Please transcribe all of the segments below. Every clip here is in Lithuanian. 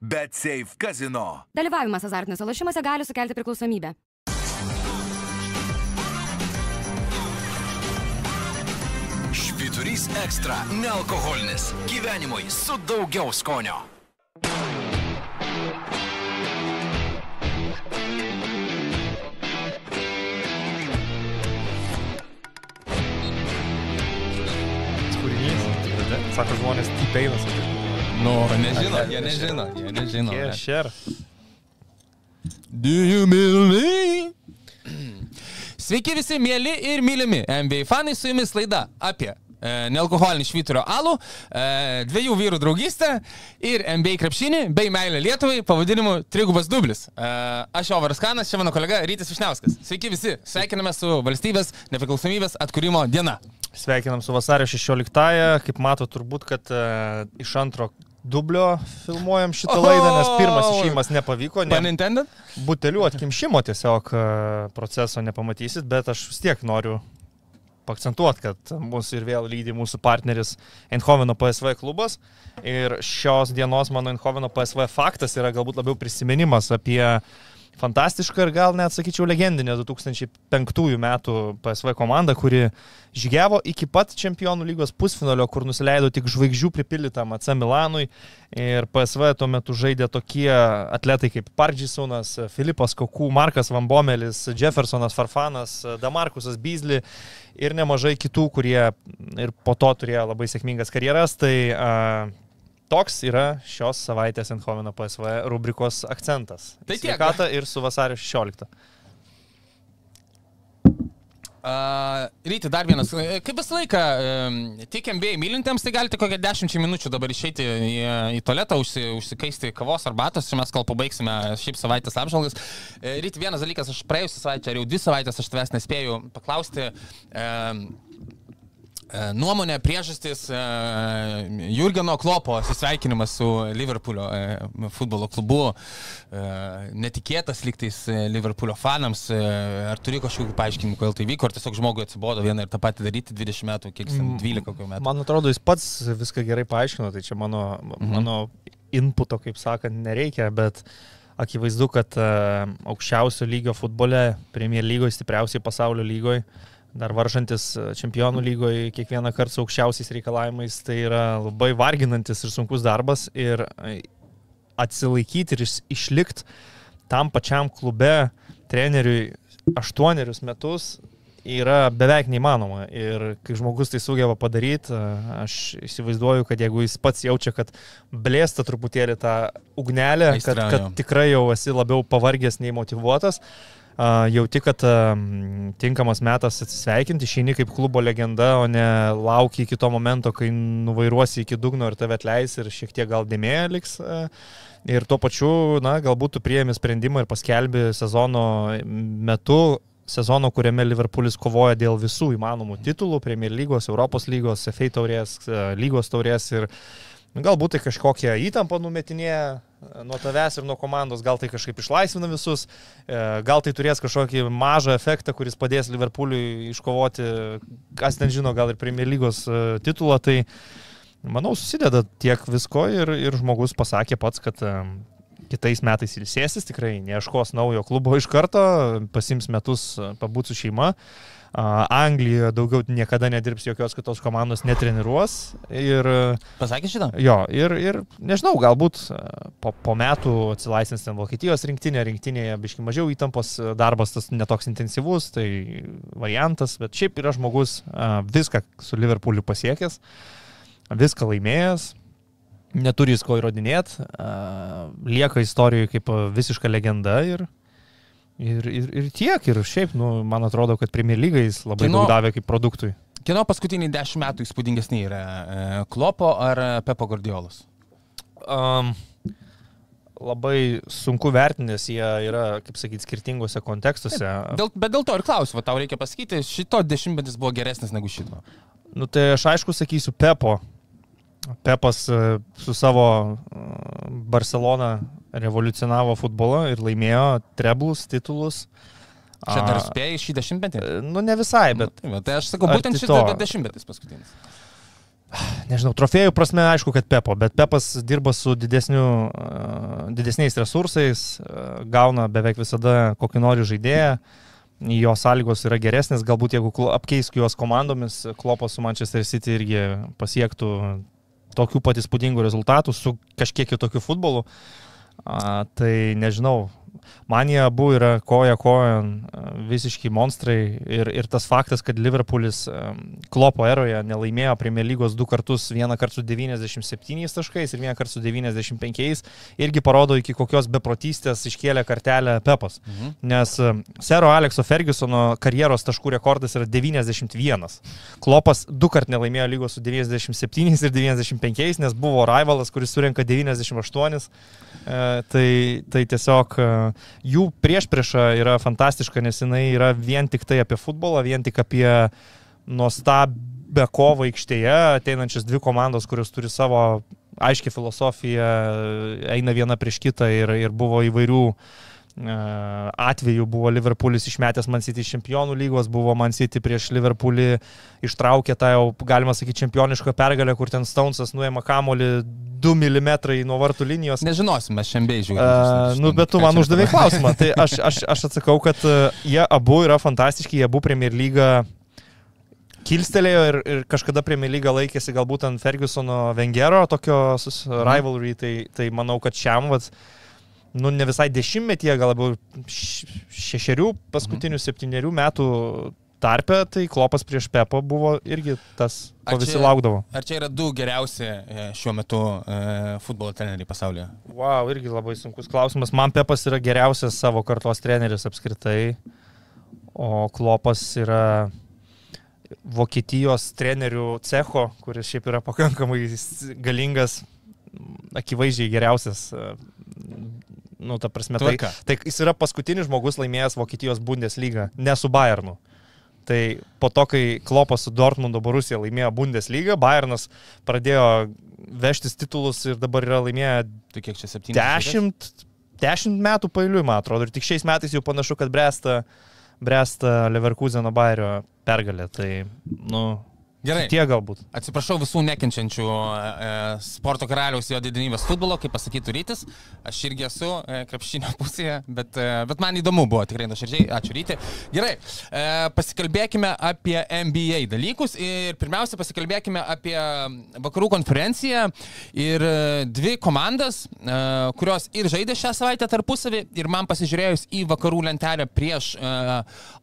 Bet Safe Casino. Dalyvavimas azartiniuose lošimuose gali sukelti priklausomybę. Švyturys ekstra - nealkoholinis. Gyvenimui su daugiau skonio. kūrinys. Sako žmonės, T-Painas. Nu, nežino, jie nežino, jie nežino. Kiešer. Do you believe? Sveiki visi, mėly ir mylimi NBA fanai, su jumis laida apie e, nealkoholinį švyturio alų, e, dviejų vyrų draugystę ir NBA krepšinį bei meilę Lietuvai pavadinimu Trigubas Dublis. E, aš Ovaras Kanas, čia mano kolega Rytis Višniauskas. Sveiki visi, sveikiname su valstybės nepriklausomybės atkūrimo diena. Sveikinam su vasario 16-ąją. Kaip mato, turbūt, kad uh, iš antro dublio filmuojam šitą O! laidą, nes pirmas išėjimas nepavyko. Ne, intended? butelių atkimšimo tiesiog uh, proceso nepamatysit, bet aš vis tiek noriu pakcentuoti, kad mūsų ir vėl lydi mūsų partneris Eindhoveno PSV klubas. Ir šios dienos mano Eindhoveno PSV faktas yra galbūt labiau prisiminimas apie fantastišką ir gal net sakyčiau legendinę 2005 metų PSV komandą, kuri žygiavo iki pat Čempionų lygos pusfinalio, kur nusileido tik žvaigždžių pripildytam AC Milanui. Ir PSV tuo metu žaidė tokie atletai kaip Pardžisonas, Filipas Kokų, Markas Vambomelis, Jeffersonas Farfanas, Damarkusas Beasley ir nemažai kitų, kurie ir po to turėjo labai sėkmingas karjeras. Tai a, toks yra šios savaitės Eindhoveno PSV rubrikos akcentas. Tai tiek. Sveikata ir su vasario 16. Uh, ryti dar vienas. E, Kaip visą laiką, um, tik MBA mylintiems, tai galite kokią 10 minučių dabar išeiti į, į tualetą, užsi, užsikaisti kavos arbatos, čia mes kol pabaigsime šiaip savaitės apžvalgas. E, Ryti vienas dalykas, aš praėjusią savaitę, ar jau dvi savaitės aš tavęs nespėjau paklausti. Um, E, Nuomonė, priežastis, e, Jurgeno Klopo atsisveikinimas su Liverpoolio e, futbolo klubu, e, netikėtas liktais e, Liverpoolio fanams, e, ar turi kažkokių paaiškinimų, kodėl tai vyko, ar tiesiog žmogui atsibodo vieną ir tą patį daryti 20 metų, kiek jis ten, 12 kokių metų. Man atrodo, jis pats viską gerai paaiškino, tai čia mano, mhm. mano inputo, kaip sakant, nereikia, bet akivaizdu, kad aukščiausio lygio futbole, Premier lygoje, stipriausiai pasaulio lygoje, dar varžantis e, čempionų lygoje kiekvieną kartą su aukščiausiais reikalavimais, tai yra labai varginantis ir sunkus darbas ir e, atsilaikyti ir iš- išlikti tam pačiam klube treneriui aštuonerius metus yra beveik neįmanoma. Ir kai žmogus tai sugeba padaryti, aš įsivaizduoju, kad jeigu jis pats jaučia, kad blėsta truputėlį tą ugnelę, kad, Aistra, kad jo. tikrai jau esi labiau pavargęs nei motivuotas, a, jauti, kad am, tinkamas metas atsisveikinti, išeini kaip klubo legenda, o ne lauki iki to momento, kai nuvairuosi iki dugno ir tave atleis ir šiek tiek gal dėmė liks. Ir tuo pačiu, na, galbūt tu priemi sprendimą ir paskelbi sezono metu, sezono, kuriame Liverpoolis kovoja dėl visų įmanomų titulų - Premier lygos, Europos lygos, FA taurės, lygos taurės ir nu, galbūt tai kažkokią įtampą numetinėja nuo tavęs ir nuo komandos, gal tai kažkaip išlaisvina visus, e, gal tai turės kažkokį mažą efektą, kuris padės Liverpooliui iškovoti, kas ten žino, gal ir Premier lygos e, titulą. Tai manau, susideda tiek visko ir, ir žmogus pasakė pats, kad e, kitais metais ilsėsis, tikrai neieškos naujo klubo iš karto, pasims metus pabūti su šeima. A, Anglijoje daugiau niekada nedirbs jokios kitos komandos, netreniruos. Ir Pasakė šitą? jo, ir, ir nežinau, galbūt po, po metų atsilaisvins ten Vokietijos rinktinė, rinktinėje biški mažiau įtampos, darbas tas netoks intensyvus, tai variantas, bet šiaip yra žmogus viską su Liverpooliu pasiekęs, viską laimėjęs, neturi jis ko įrodinėti, lieka istorijoje kaip visiška legenda ir, ir, ir, ir tiek. Ir šiaip, nu, man atrodo, kad Premier lygai jis labai Kino- daug davė kaip produktui. Kieno paskutiniai 10 metų įspūdingesni yra e, Klopo ar e, Pepo Gordiolos? Um, labai sunku vertinti, nes jie yra, kaip sakyti, skirtingose kontekstuose. Dėl, bet dėl to ir klausiu, tau reikia pasakyti, šito dešimtmetis buvo geresnis negu šito. Nu, tai aš aišku sakysiu Pepo. Pepas e, su savo Barcelona revoliucionavo futbolą ir laimėjo treblus, titulus. Čia dar spėjai šį dešimtmetį? e, Nu, ne visai, bet Tai, va, tai aš sakau, būtent to. dešimtmetis paskutinis. nežinau, trofėjų prasme aišku, kad Pepo, bet Pepas dirba su didesniu, uh, didesniais resursais, uh, gauna beveik visada kokį nori žaidėją, jo sąlygos yra geresnės, galbūt jeigu apkeistų juos komandomis, Klopas su Manchester City irgi pasiektų tokių pat įspūdingų rezultatų su kažkiek kitokiu futbolu. A, tai nežinau, man jie abu yra koja kojon visiški monstrai ir, ir tas faktas, kad Liverpoolis Klopo eroje nelaimėjo Premier lygos du kartus, vieną kartą su 97 taškais ir vieną kartą su 95, irgi parodo, iki kokios beprotystės iškėlė kartelę Pepas. Mhm. Nes Sero Alekso Fergusono karjeros taškų rekordas yra 91. Klopas du kart nelaimėjo lygos su 97 ir 95, nes buvo rivalas, kuris surinka 98. E, tai, tai tiesiog jų priešprieša yra fantastiška, nes jinai yra vien tik tai apie futbolą, vien tik apie nuostabę kovą aikštėje, ateinančias dvi komandos, kurios turi savo aiškiai filosofiją, eina viena prieš kitą ir, ir buvo įvairių e, atvejų buvo Liverpoolis išmetęs Man City iš čempionų lygos, buvo Man City prieš Liverpoolį ištraukė tą jau, galima sakyti, čempionišką pergalę, kur ten Stonesas nuėma kamolį 2 mm nuo vartų linijos. Nežinosim, mes šiandien žiūrime. Uh, nu, bet tu man uždavai klausimą. Tai aš, aš, aš atsakau, kad uh, jie abu yra fantastiški, jie abu Premier lygą kilstelėjo ir, ir kažkada Premier lygą laikėsi galbūt ant Fergusono Vengero tokio sus- rivalry, tai, tai manau, kad šiam, vat, nu, ne visai dešimtmetyje, gal labiau šešerių paskutinių septyniarių metų tarpe, tai klopas prieš Pepo buvo irgi tas, ko Ar visi čia- laukdavo. Ar čia yra du geriausi e, šiuo metu e, futbolo treneriai pasaulyje? Wow, irgi labai sunkus klausimas. Man Pepas yra geriausias savo kartos treneris apskritai, o Klopas yra Vokietijos trenerių cecho, kuris šiaip yra pakankamai galingas, akivaizdžiai geriausias. Nu, ta prasme, tai, Tvarka. tai jis yra paskutinis žmogus laimėjęs Vokietijos Bundeslygą, ne su Bayernu. Tai po to, kai Klopas su Dortmundo Borusija laimėjo Bundeslygą, Bayernas pradėjo vežtis titulus ir dabar yra laimėję Tu kiek čia septyni? Dešimt, dešimt metų pailiui, man atrodo. Ir tik šiais metais jau panašu, kad bręsta, bręsta Leverkuseno Bairio pergalė. Tai, nu, Gerai. tie galbūt. Atsiprašau visų nekenčiančių e, sporto karaliaus jo didinybės futbolo, kaip pasakytų rytis. Aš irgi esu e, krepšinio pusėje, bet, e, bet man įdomu buvo tikrai nuoširdžiai. Ačiū ryti. Gerai, e, pasikalbėkime apie NBA dalykus ir pirmiausia pasikalbėkime apie vakarų konferenciją ir e, dvi komandas, e, kurios ir žaidė šią savaitę tarpusavį ir man pasižiūrėjus į vakarų lentelę prieš e,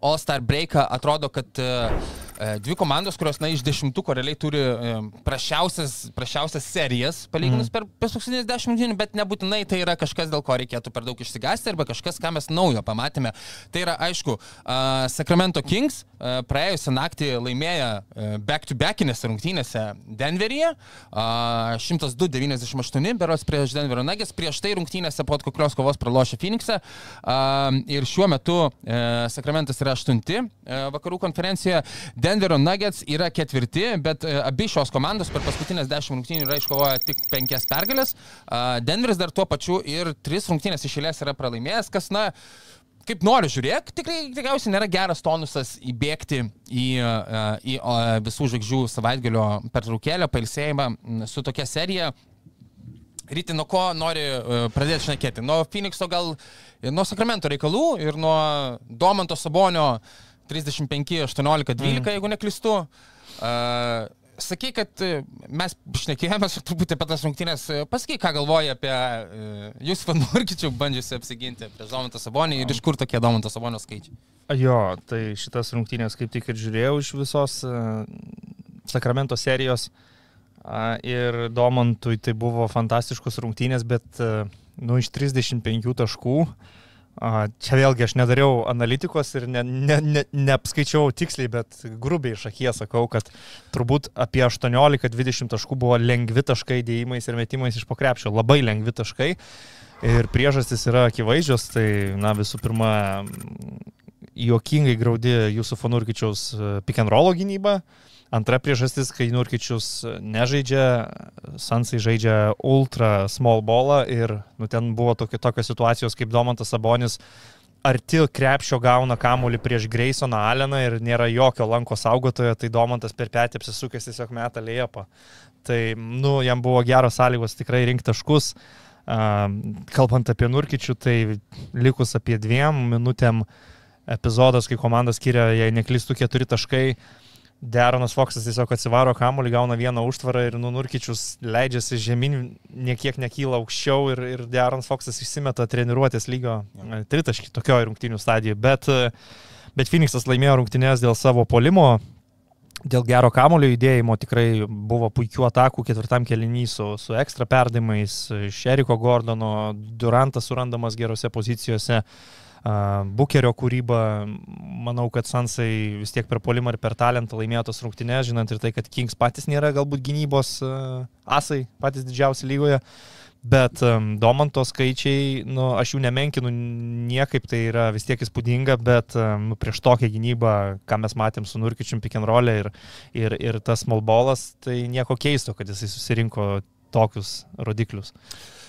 All-Star breaką atrodo, kad e, e, dvi komandos, kurios na, iš dešimtuko realiai turi e, prašiausias, prašiausias serijas, palyginus mm. per paskutinės dešimt dienų, bet nebūtinai tai yra kažkas, dėl ko reikėtų per daug išsigąsti, arba kažkas, ką mes naujo pamatėme. Tai yra, aišku, uh, Sacramento Kings praėjusią naktį laimėjo back-to-backinėse rungtynėse Denveryje, uh, 102-98 beros prieš Denverio Nuggets, prieš tai rungtynėse po atkaklios kovos pralošė Phoenixą ir šiuo metu Sacramentas yra aštunti uh, vakarų konferencijoje, Denverio Nuggets yra ketvirti, bet uh, abi šios komandos per paskutinės dešimt rungtynių yra iškovoję tik penkias pergalės. Uh, Denveris dar tuo pačiu ir tris rungtynės išėlės yra pralaimėjęs, kas, na, kaip nori žiūrėk, tikrai tikriausiai nėra geras tonusas įbėgti į, e, į visų žvaigždžių savaitgalio pertraukėlę, pailsėjimą su tokia serija. Ryti, nuo ko nori e, pradėti šnekėti? Nuo Phoenixo gal, nuo Sakramento reikalų ir nuo Domanto Sabonio 35, 18, 12, mm. jeigu neklistu. Uh, Sakai, kad e, mes šnekėjome truputį apie tas rungtynės. E, Pasakyk, ką galvoji apie uh, jūs Vanurkičių bandžiusi apsiginti prieš Domantą Sabonį ir iš kur tokie Domanto Sabonio skaičiai. Jo, tai šitas rungtynės kaip tik ir žiūrėjau iš visos uh, Sakramento serijos. Uh, ir Domantui tai buvo fantastiškos rungtynės, bet uh, nu, iš 35 taškų A, Čia vėlgi aš nedariau analitikos ir ne, ne, ne, neapskaičiau tiksliai, bet grubiai iš akies sakau, kad turbūt apie 18-20 taškų buvo lengvi taškai dėjimais ir metimais iš pokrepšio. Labai lengvi taškai. Ir priežastys yra akivaizdžios. Tai, na, visų pirma, juokingai graudi jūsų Fanurkičiaus pick and roll gynyba. Antra priežastis, kai Nurkičius nežaidžia, Sansai žaidžia ultra small ballą ir nu, ten buvo tokia, tokios situacijos, kaip Domantas Sabonis arti krepšio gauna kamuolį prieš Graysoną Alleną ir nėra jokio lanko saugotojo, tai Domantas per petį apsisukęs tiesiog metą liepą. Tai, nu, jam buvo geros sąlygos tikrai rinkti taškus. Kalbant apie Nurkičių, tai likus apie dviem minutėm epizodas, kai komanda skiria, jei neklystų, keturi taškai, Deronas Foksas tiesiog atsivaro kamuolį, gauna vieną užtvarą ir Nunurkičius leidžiasi žemyn, niekiek nekyla aukščiau ir, ir Deronas Foksas išsimeta treniruotės lygio ja. tritaškį tokioje rungtinių stadijoje. Bet, bet Phoenixas laimėjo rungtinės dėl savo polimo, dėl gero kamulio judėjimo tikrai buvo puikių atakų ketvirtam kelinį su, su ekstra perdimais, Šeriko Gordono, Durantas surandamas gerose pozicijose. Bukerio kūryba, manau, kad Sansai vis tiek per polimą ir per talentą laimėjo tos rungtynės, žinant ir tai, kad Kings patys nėra galbūt gynybos asai, patys didžiausi lygoje. Bet um, Domanto skaičiai, nu, aš jų nemenkinu niekaip, tai yra vis tiek įspūdinga, bet um, prieš tokią gynybą, ką mes matėm su Nurkičium pick and roll ir, ir, ir tas small ballas, tai nieko keisto, kad jisai susirinko tokius rodiklius.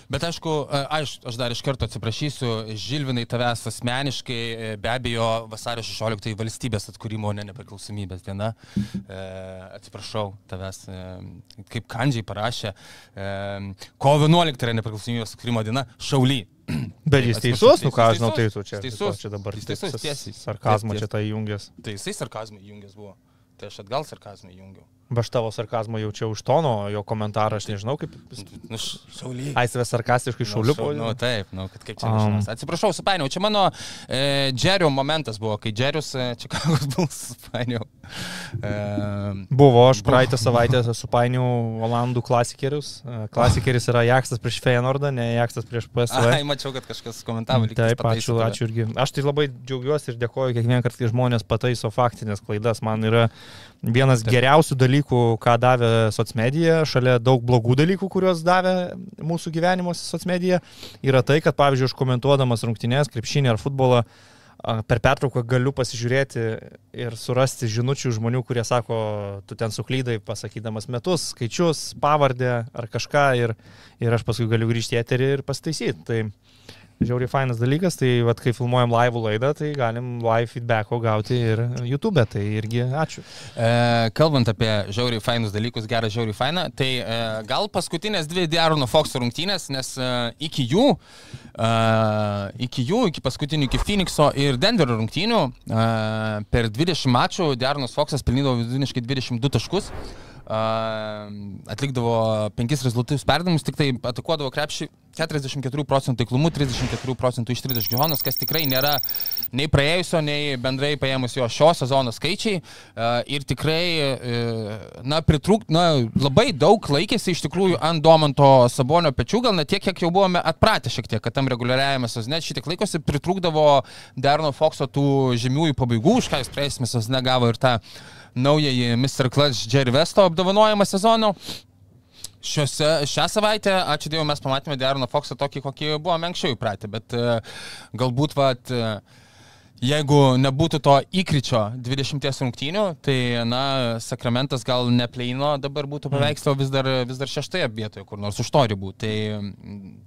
Bet aišku, aš, aš dar iš karto atsiprašysiu, Žilvinai tavęs asmeniškai, e, be abejo, vasario 16 valstybės atkūrimo, ne nepriklausomybės diena. E, atsiprašau tavęs, e, kaip kandžiai parašė, e, kovo 11 yra nepriklausomybės atkūrimo diena, šauly. Bet jis teisus, nu ką aš žinau, tu čia. Teisus, čia dabar. Teisus, tiesiai. Sarkazmą čia tai įjungęs. Tai jisai sarkazmą įjungęs buvo. Tai aš atgal sarkazmą įjungiau. Ba aš tavo sarkazmą jaučiau iš tono, jo komentarą aš nežinau kaip. Nu, šauly. Ai, savęs sarkastiškai šauliu. Nu, nu, taip, nu, kad kaip čia. Um. Atsiprašau, supainiau, čia mano e, Džerio momentas buvo, kai Džerius e, Čikagos Bulls supainiau. E, buvo, aš praeitą savaitę supainiau Olandų klasikerius. E, klasikeris yra Jakstas prieš Feyenoordą, ne Jakstas prieš PSV. Ai, mačiau, kad kažkas komentavo. Taip, ačiū, ačiū irgi. Aš tai labai džiaugiuosi ir dėkoju kiekvieną kartą, kai žmonės pataiso faktinės klaidas. Man yra vienas Taip. geriausių dalykų, ką davė socmedija, šalia daug blogų dalykų, kuriuos davė mūsų gyvenimuose socmedija, yra tai, kad, pavyzdžiui, aš komentuodamas rungtynės, krepšinį ar futbolą, per pertrauką galiu pasižiūrėti ir surasti žinučių žmonių, kurie sako, tu ten suklydai, pasakydamas metus, skaičius, pavardę ar kažką ir, ir aš paskui galiu grįžti į eterį ir pasitaisyti. Tai žiauriai fainas dalykas, tai vat, kai filmuojam live laidą, tai galim live feedbacko gauti ir YouTube, tai irgi ačiū. E, kalbant apie žiauriai fainus dalykus, gerą žiauriai fainą, tai e, gal paskutinės dvi Diarono Fox rungtynės, nes e, iki jų, e, iki jų, iki paskutinių, iki Phoenixo ir Denverio rungtynių, e, per 20 mačų Diaronas Foxas pelnydavo vidutiniškai 22 taškus atlikdavo penkis rezultatus perdavimus, tik tai atakuodavo krepšį 44 procentų taiklumu, 34 procentų iš 30 zonos, kas tikrai nėra nei praėjusio, nei bendrai paėmus jo šio sezono skaičiai. Ir tikrai, e, na, pritrūk, na, labai daug laikėsi iš tikrųjų ant Domanto Sabonio pečių, gal net tiek, kiek jau buvome atpratę šiek tiek, kad tam reguliariajame sezone šitiek laikosi pritrūkdavo Derno Foxo tų žymiųjų pabaigų, už ką jis praėjusiame sezone gavo ir tą naująjį Mr. Clutch Jerry Vesto apdovanojimą sezono. Šiose, šią savaitę, ačiū Dievui, mes pamatėme Deroną Foxą tokį, kokį buvome anksčiau įpratę, bet uh, galbūt, vat, uh, jeigu nebūtų to įkryčio 20 rungtynių, tai, na, Sakramentas gal ne pleino dabar būtų paveikslo vis dar, vis dar šeštoje vietoje, kur nors už to ribų. Tai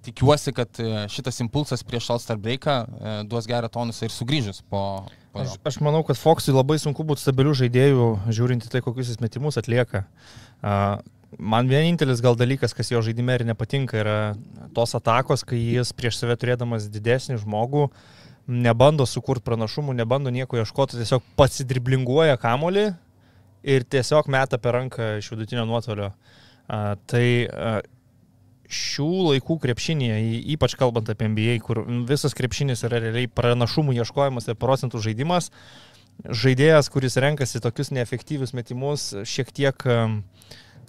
tikiuosi, kad e, šitas impulsas prieš All-Star breaką duos gerą tonusą ir sugrįžus po, Aš, aš manau, kad Foxui labai sunku būti stabilių žaidėjų, žiūrint į tai, kokius jis metimus atlieka. Man vienintelis gal dalykas, kas jo žaidime ir nepatinka, yra tos atakos, kai jis prieš save turėdamas didesnį žmogų nebando sukurti pranašumų, nebando nieko ieškoti, tiesiog pasidriblinguoja kamolį ir tiesiog meta per ranką iš vidutinio nuotolio. Tai šių laikų krepšinėje, ypač kalbant apie NBA, kur visas krepšinis yra realiai pranašumų ieškojimas ir procentų žaidimas, žaidėjas, kuris renkasi tokius neefektyvius metimus, šiek tiek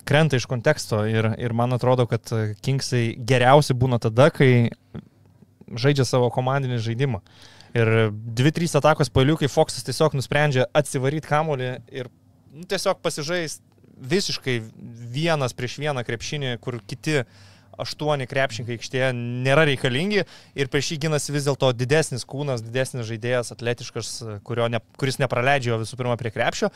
krenta iš konteksto ir, ir man atrodo, kad Kingsai geriausi būna tada, kai žaidžia savo komandinį žaidimą. Ir dvi, trys atakos paliukai Foxas tiesiog nusprendžia atsivaryti kamolį ir nu, tiesiog pasižaisti visiškai vienas prieš vieną krepšinį, kur kiti uh, aštuoni krepšininkai aikštėje nėra reikalingi ir prieš jį ginasi vis dėlto didesnis kūnas, didesnis žaidėjas, atletiškas, ne, kuris nepraleidžia visų pirma prie krepšio.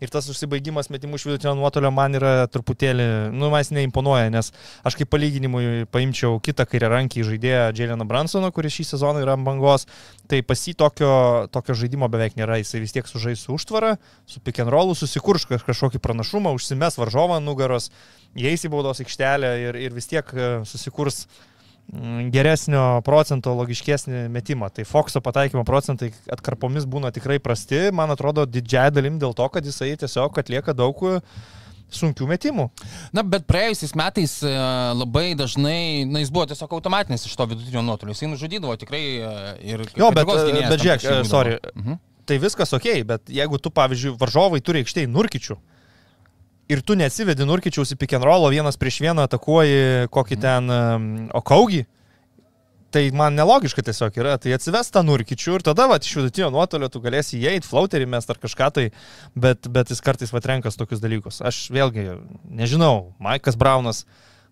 Ir tas užsibaigimas metimų iš vidutinio nuotolio man yra truputėlį, nu, man jis neimponuoja, nes aš kaip palyginimui paimčiau kitą kairę rankį žaidėją Jeleną Bransoną, kuris šį sezoną yra bangos, tai pas jį tokio, tokio žaidimo beveik nėra, jisai vis tiek sužais su užtvara, su pick and rollu, susikurs kažkokį pranašumą, užsimes varžovą nugaros, įeis į baudos aikštelę ir, ir vis tiek e, susikurs mm, geresnio procento, logiškesnį metimą. Tai Foxo pataikymo procentai atkarpomis būna tikrai prasti, man atrodo, didžiai dalim dėl to, kad jisai tiesiog atlieka daug sunkių metimų. Na, bet praėjusiais metais e, labai dažnai, na, jis buvo tiesiog automatinis iš to vidutinio nuotolio. Jis nužudydavo tikrai e, ir... Jo, bet, bet žiūrėk, sorry. Mhm. Tai viskas ok, bet jeigu tu, pavyzdžiui, varžovai turi aikštėje nurkičių, ir tu neatsivedi Nurkičiaus į pick and roll, vienas prieš vieną atakuoji kokį mhm. ten um, Okaugį, tai man nelogiška tiesiog yra, tai atsives tą Nurkičių ir tada, va, iš vidutinio nuotolio tu galėsi įeiti, flauterį mes ar kažką tai, bet, bet jis kartais va renkas tokius dalykus. Aš vėlgi nežinau, Maikas Braunas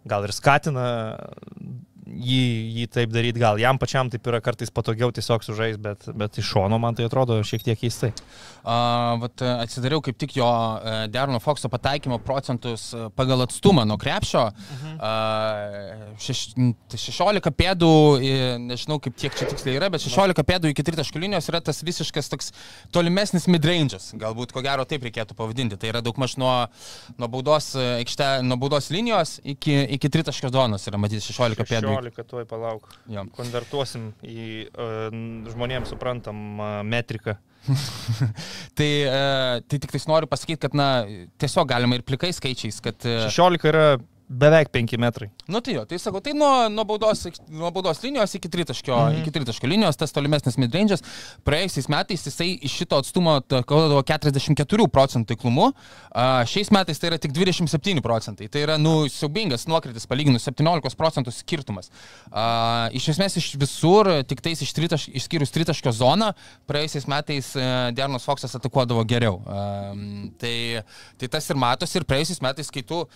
gal ir skatina jį, jį taip daryti, gal jam pačiam taip yra kartais patogiau tiesiog sužais, bet, bet iš šono man tai atrodo šiek tiek keistai. Uh, atsidariau kaip tik jo uh, Derono Foxo pataikymo procentus uh, pagal atstumą nuo krepšio. -huh. uh, šeš, 16 pėdų, nežinau kaip tiek čia tiksliai yra, bet 16 pėdų iki tritaškų linijos yra tas visiškas toks tolimesnis midrange'as, galbūt ko gero taip reikėtų pavadinti. Tai yra daugmaž nuo, nuo, baudos, aikšte, nuo baudos linijos iki, iki tritaškio zonos yra matyti 16 pėdų. 16, tuoj palauk. Jo. Konvertuosim į uh, žmonėms suprantamą uh, metriką. tai, uh, tai tik tais noriu pasakyti, kad na, tiesiog galima ir plikais skaičiais, kad... Uh, 16 yra Beveik 5 metrai. Nu tai jo, tai sakau, tai nuo, nuo, baudos, nuo baudos linijos iki tritaškio, mm -hmm. iki tritaškio linijos, tas tolimesnis midrange'as, praėjusiais metais jisai iš šito atstumo kodavo 44 procentų taiklumu, a, šiais metais tai yra tik 27 procentai, tai yra, nu, siaubingas nuokritis palyginus 17 procentų skirtumas. A, iš esmės iš visur, tik tais iš tritaš, išskyrus tritaškio zoną, praėjusiais metais e, Dernos Foxas atakuodavo geriau. A, tai, tai tas ir matosi ir praėjusiais metais, kai tu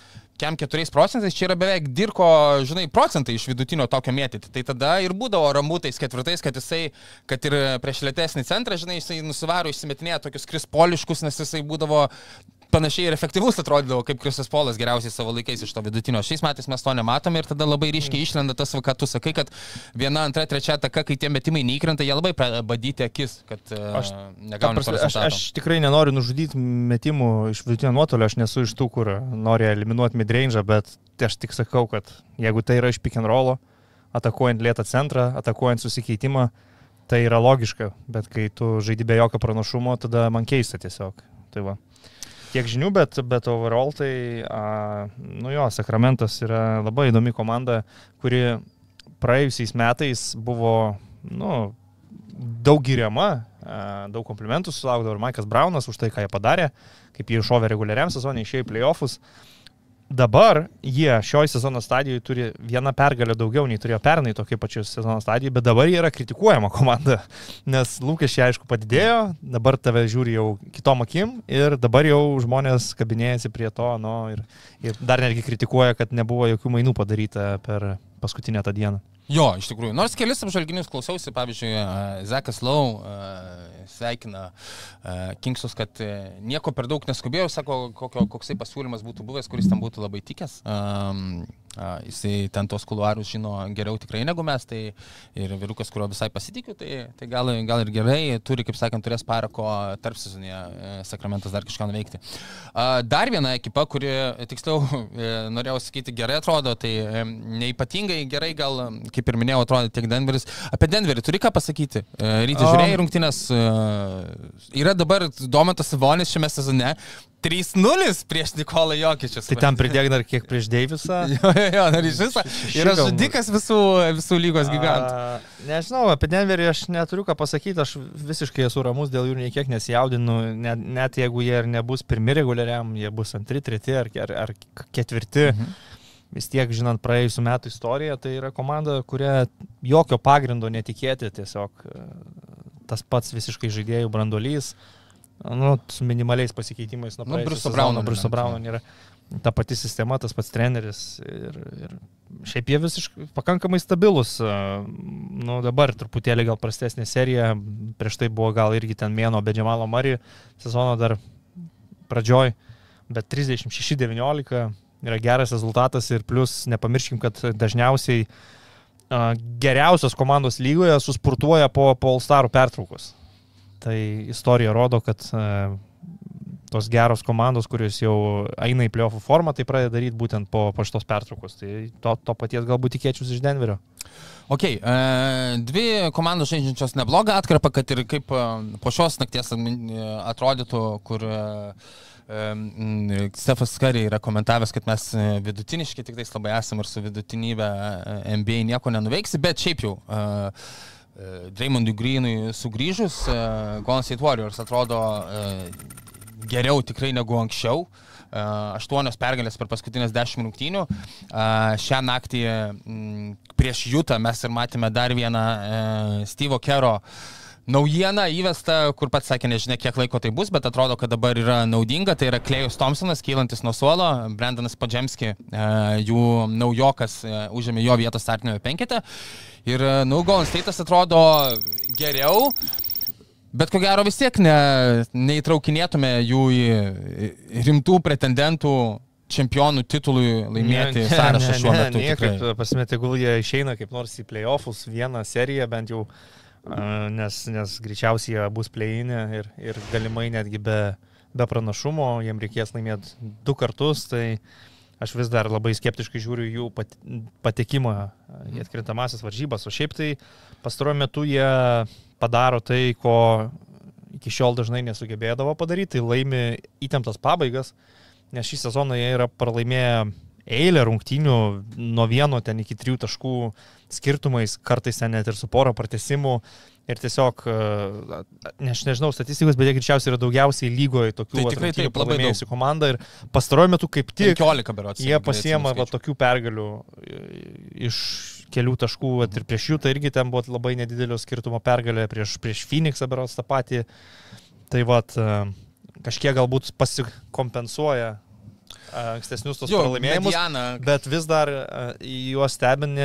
kem 4 procentais, čia yra beveik dirko, žinai, procentai iš vidutinio tokio mėtyti. Tai tada ir būdavo ramūtais ketvirtais, kad jisai, kad ir prieš lėtesnį centrą, žinai, jisai nusivaro, išsimetinėja tokius krispoliškus, nes jisai būdavo panašiai ir efektyvus atrodydavo, kaip Kristas Polas geriausiai savo laikais iš to vidutinio. Šiais metais mes to nematome ir tada labai ryškiai išlenda tas, ką tu sakai, kad viena, antra, trečia taka, kai tie metimai neįkrenta, jie labai badyti akis, kad e, aš, negauna prasme, aš, aš tikrai nenoriu nužudyti metimų iš vidutinio nuotolio, aš nesu iš tų, kur nori eliminuoti midrange, bet aš tik sakau, kad jeigu tai yra iš pick and rollo, atakuojant lėtą centrą, atakuojant susikeitimą, tai yra logiška, bet kai tu žaidži be jokio pranašumo, tada man keista tiesiog. Tai va tiek žinių, bet, bet overall tai, a, nu jo, Sakramentas yra labai įdomi komanda, kuri praėjusiais metais buvo, nu, daug giriama, a, daug komplimentų sulaukdavo ir Maikas Braunas už tai, ką jie padarė, kaip jie iššovė reguliariam sezonui, išėjo į playoffus. Dabar jie šioje sezono stadijoje turi vieną pergalę daugiau nei turėjo pernai tokia pačioje sezono stadijoje, bet dabar jie yra kritikuojama komanda, nes lūkesčiai aišku padidėjo, dabar tave žiūri jau kitom akim ir dabar jau žmonės kabinėjasi prie to, nu, ir, ir dar netgi kritikuoja, kad nebuvo jokių mainų padaryta per paskutinę tą dieną. Jo, iš tikrųjų. Nors kelis apžvalginius klausiausi, pavyzdžiui, Zekas Lau sveikina Kingsus, kad e, nieko per daug neskubėjo, sako, kokio, koksai pasiūlymas būtų buvęs, kuris tam būtų labai tikęs. Um, Jisai ten tos kuluarus žino geriau tikrai negu mes, tai ir vyrukas, kurio visai pasitikiu, tai, tai gal, gal ir gerai, turi, kaip sakant, turės parako tarp sezonėje Sakramentas dar kažką nuveikti. Dar viena ekipa, kuri, tiksliau, e, norėjau sakyti, gerai atrodo, tai e, neipatingai gerai gal, kaip ir minėjau, atrodo tiek Denveris. Apie Denverį turi ką pasakyti? E, Rytis žiūrėjai rungtynės, yra dabar Domantas Savonis šiame sezone, 3-0 prieš Nikolą Jokičius. Tai ten pridėk dar kiek prieš Deivisą. jo, jo, jo, dar iš viso. Yra žudikas visų, visų lygos gigantų. A, nežinau, apie Denverį aš neturiu ką pasakyti, aš visiškai esu ramus dėl jų niekiek nesijaudinu, net, net jeigu jie ir nebus pirmi reguliariam, jie bus antri, treti ar, ar, ar ketvirti. Mhm. Vis tiek, žinant praėjusiu metu istoriją, tai yra komanda, kuria jokio pagrindo netikėti, tiesiog tas pats visiškai žaidėjų brandolys. Uh, nu, su minimaliais pasikeitimais nuo nu, Bruso Brauno. Bruso Brauno nėra ta pati sistema, tas pats treneris. Ir, ir šiaip jie visiškai pakankamai stabilus. Nu, dabar truputėlį gal prastesnė serija, prieš tai buvo gal irgi ten mėno be Džemalo Mari sezono dar pradžioj, bet 36-19 yra geras rezultatas ir plus nepamirškim, kad dažniausiai a, geriausios komandos lygoje susportuoja po, po All-Starų pertraukos. Tai istorija rodo, kad tos geros komandos, kurios jau eina į pliofų formą, tai pradeda daryti būtent po, po šitos pertraukos. Tai to, to paties galbūt tikėčiausi iš Denverio. Ok, e, dvi komandos žaidžiančios neblogą atkarpą, kad ir kaip e, po šios nakties e, atrodytų, kur e, Stefas Kari yra komentavęs, kad mes e, vidutiniški tik tais labai esame ir su vidutinybė e, NBA nieko nenuveiksi, bet šiaip jau e, Draymondui Greenui sugrįžus, e, Golden State Warriors atrodo e, geriau tikrai negu anksčiau. Uh, aštuonios pergalės per paskutinės dešimt rungtynių. Uh, šią naktį prieš Jutą mes ir matėme dar vieną uh, Steve'o Kero naujieną įvestą, kur pats sakė, nežinia, kiek laiko tai bus, bet atrodo, kad dabar yra naudinga. Tai yra Klejus Thompsonas, kylantis nuo suolo, Brandonas Padžemski, uh, jų naujokas, uh, užėmė jo vietą startinėme penkete. Ir, uh, nu, Golden State'as atrodo geriau. Bet ko gero vis tiek ne, neįtraukinėtume jų į rimtų pretendentų čempionų titului laimėti sąrašą šiuo metu. Niekaip, tikrai. pasimė, tegul jie išeina kaip nors į playoffus, vieną seriją bent jau, a, nes, nes greičiausiai jie bus play-inė ir, ir galimai netgi be, be pranašumo, jiem reikės laimėti du kartus, tai aš vis dar labai skeptiškai žiūriu jų pat, patekimą į atkrintamasis varžybas, o šiaip tai pastaruoju metu jie padaro tai, ko iki šiol dažnai nesugebėdavo padaryti, tai laimi įtemptas pabaigas, nes šį sezoną jie yra pralaimėję eilę rungtynių nuo vieno ten iki trijų taškų skirtumais, kartais ten net ir su poro pratesimų. Ir tiesiog, e, ne, aš nežinau statistikos, bet jie greičiausiai yra daugiausiai lygoje tokių Tai tikrai taip, labai pralaimėjusių komanda. Ir pastaruoju metu kaip tik 15 berots. jie pasiema va, tokių pergalių e, iš kelių taškų vat, ir prieš jų tai irgi ten buvo labai nedidelio skirtumo pergalė, prieš, prieš Phoenixą berots tą patį. Tai vad kažkiek galbūt pasikompensuoja ankstesnius tos pralaimėjimus. Mediana, Bet vis dar juos stebint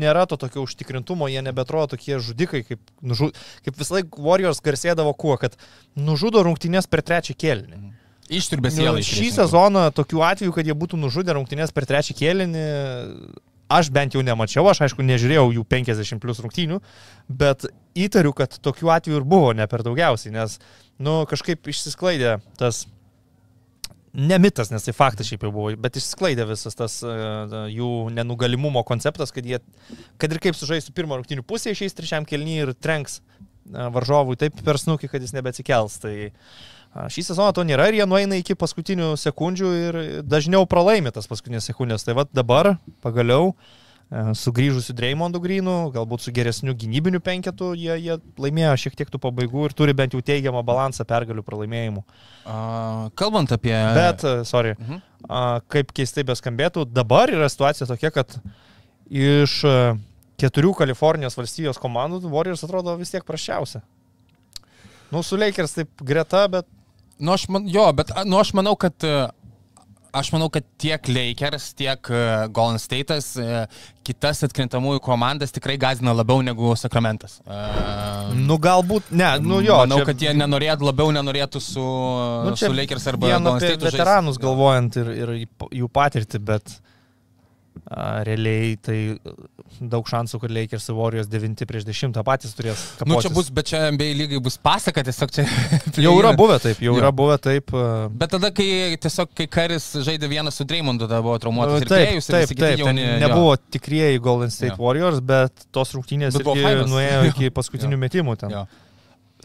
nėra to tokio užtikrintumo, jie nebetrodo tokie žudikai, kaip, nužu, kaip vis laik Warriors garsėdavo kuo, kad nužudo rungtynės per trečią kėlinį. Išturbė Nu, sielą. šį sezoną tokių atvejų, kad jie būtų nužudę rungtynės per trečią kėlinį, aš bent jau nemačiau, aš aišku nežiūrėjau jų 50 plus rungtynių, bet įtariu, kad tokių atvejų ir buvo ne per daugiausiai, nes, nu, kažkaip išsisklaidė tas, ne mitas, nes tai faktas šiaip jau buvo, bet išsklaidė visas tas uh, jų nenugalimumo konceptas, kad jie, kad ir kaip sužaistų pirmą rungtynių pusę, išeis trečiam kelnyje ir trenks uh, varžovui taip per snukį, kad jis nebeatsikels. Tai a, šį sezoną to nėra ir jie nueina iki paskutinių sekundžių ir dažniau pralaimi tas paskutinės sekundės. Tai vad dabar pagaliau e, sugrįžusiu Dreimondų Grynų, galbūt su geresniu gynybiniu penketu, jie, jie laimėjo šiek tiek tų pabaigų ir turi bent jau teigiamą balansą pergalių pralaimėjimų. Uh, kalbant apie... Bet, e, sorry, Mhm. a, kaip keistai beskambėtų, dabar yra situacija tokia, kad iš e, keturių Kalifornijos valstijos komandų Warriors atrodo vis tiek prašiausia. Nu, su Lakers taip greta, bet Nu, aš, man, jo, bet nu, aš manau, kad e, Aš manau, kad tiek Lakers, tiek e, Golden State'as e, kitas atkrintamųjų komandas tikrai gazina labiau negu Sakramentas. Uh, Nu, galbūt, ne, nu jo. Manau, čia- kad jie nenorėtų, labiau nenorėtų su, nu, su Lakers arba Golden State'u veteranus galvojant ir, ir jų- patirtį, bet realiai tai daug šansų, kad Lakers ir Warriors 9 prieš 10 patys turės. Nu, čia kapotis. bus, bet čia NBA lygai bus pasaka, tiesiog čia. Jau yra buvę taip, jau Jo. yra buvę taip. a, Bet tada, kai tiesiog, kai Karis žaidė vieną su Dreymondu, tada buvo traumuotas Taip, Klėjus, ir taip, taip, ten jauni, jo. nebuvo tikrieji Golden State Jo. Warriors, bet tos rungtynės Bet nuėjo Jo. iki paskutinių Jo. metimų ten. Jo.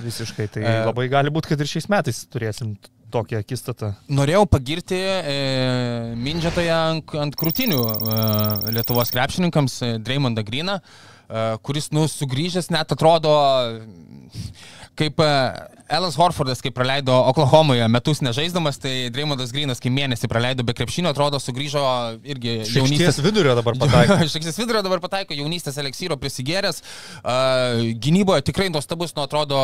Visiškai. Tai E. labai gali būti, kad ir šiais metais turėsim tokią akistatą. Norėjau pagirti e, Mindžetoje ant, ant krūtinių e, Lietuvos krepšininkams e, Dreymondą Griną, e, kuris, nu, sugrįžęs net atrodo kaip e, Elas Horfordas, kai praleido Oklahomoje metus nežaisdamas, tai Dreymondas Grinas, kai mėnesį praleido be krepšinio, atrodo sugrįžo irgi Jaunystės vidurio dabar pataikė. Šaksis vidurio dabar pataiko jaunystės eleksyro prisigėręs. Uh, gynyboje tikrai nuostabus, nu atrodo,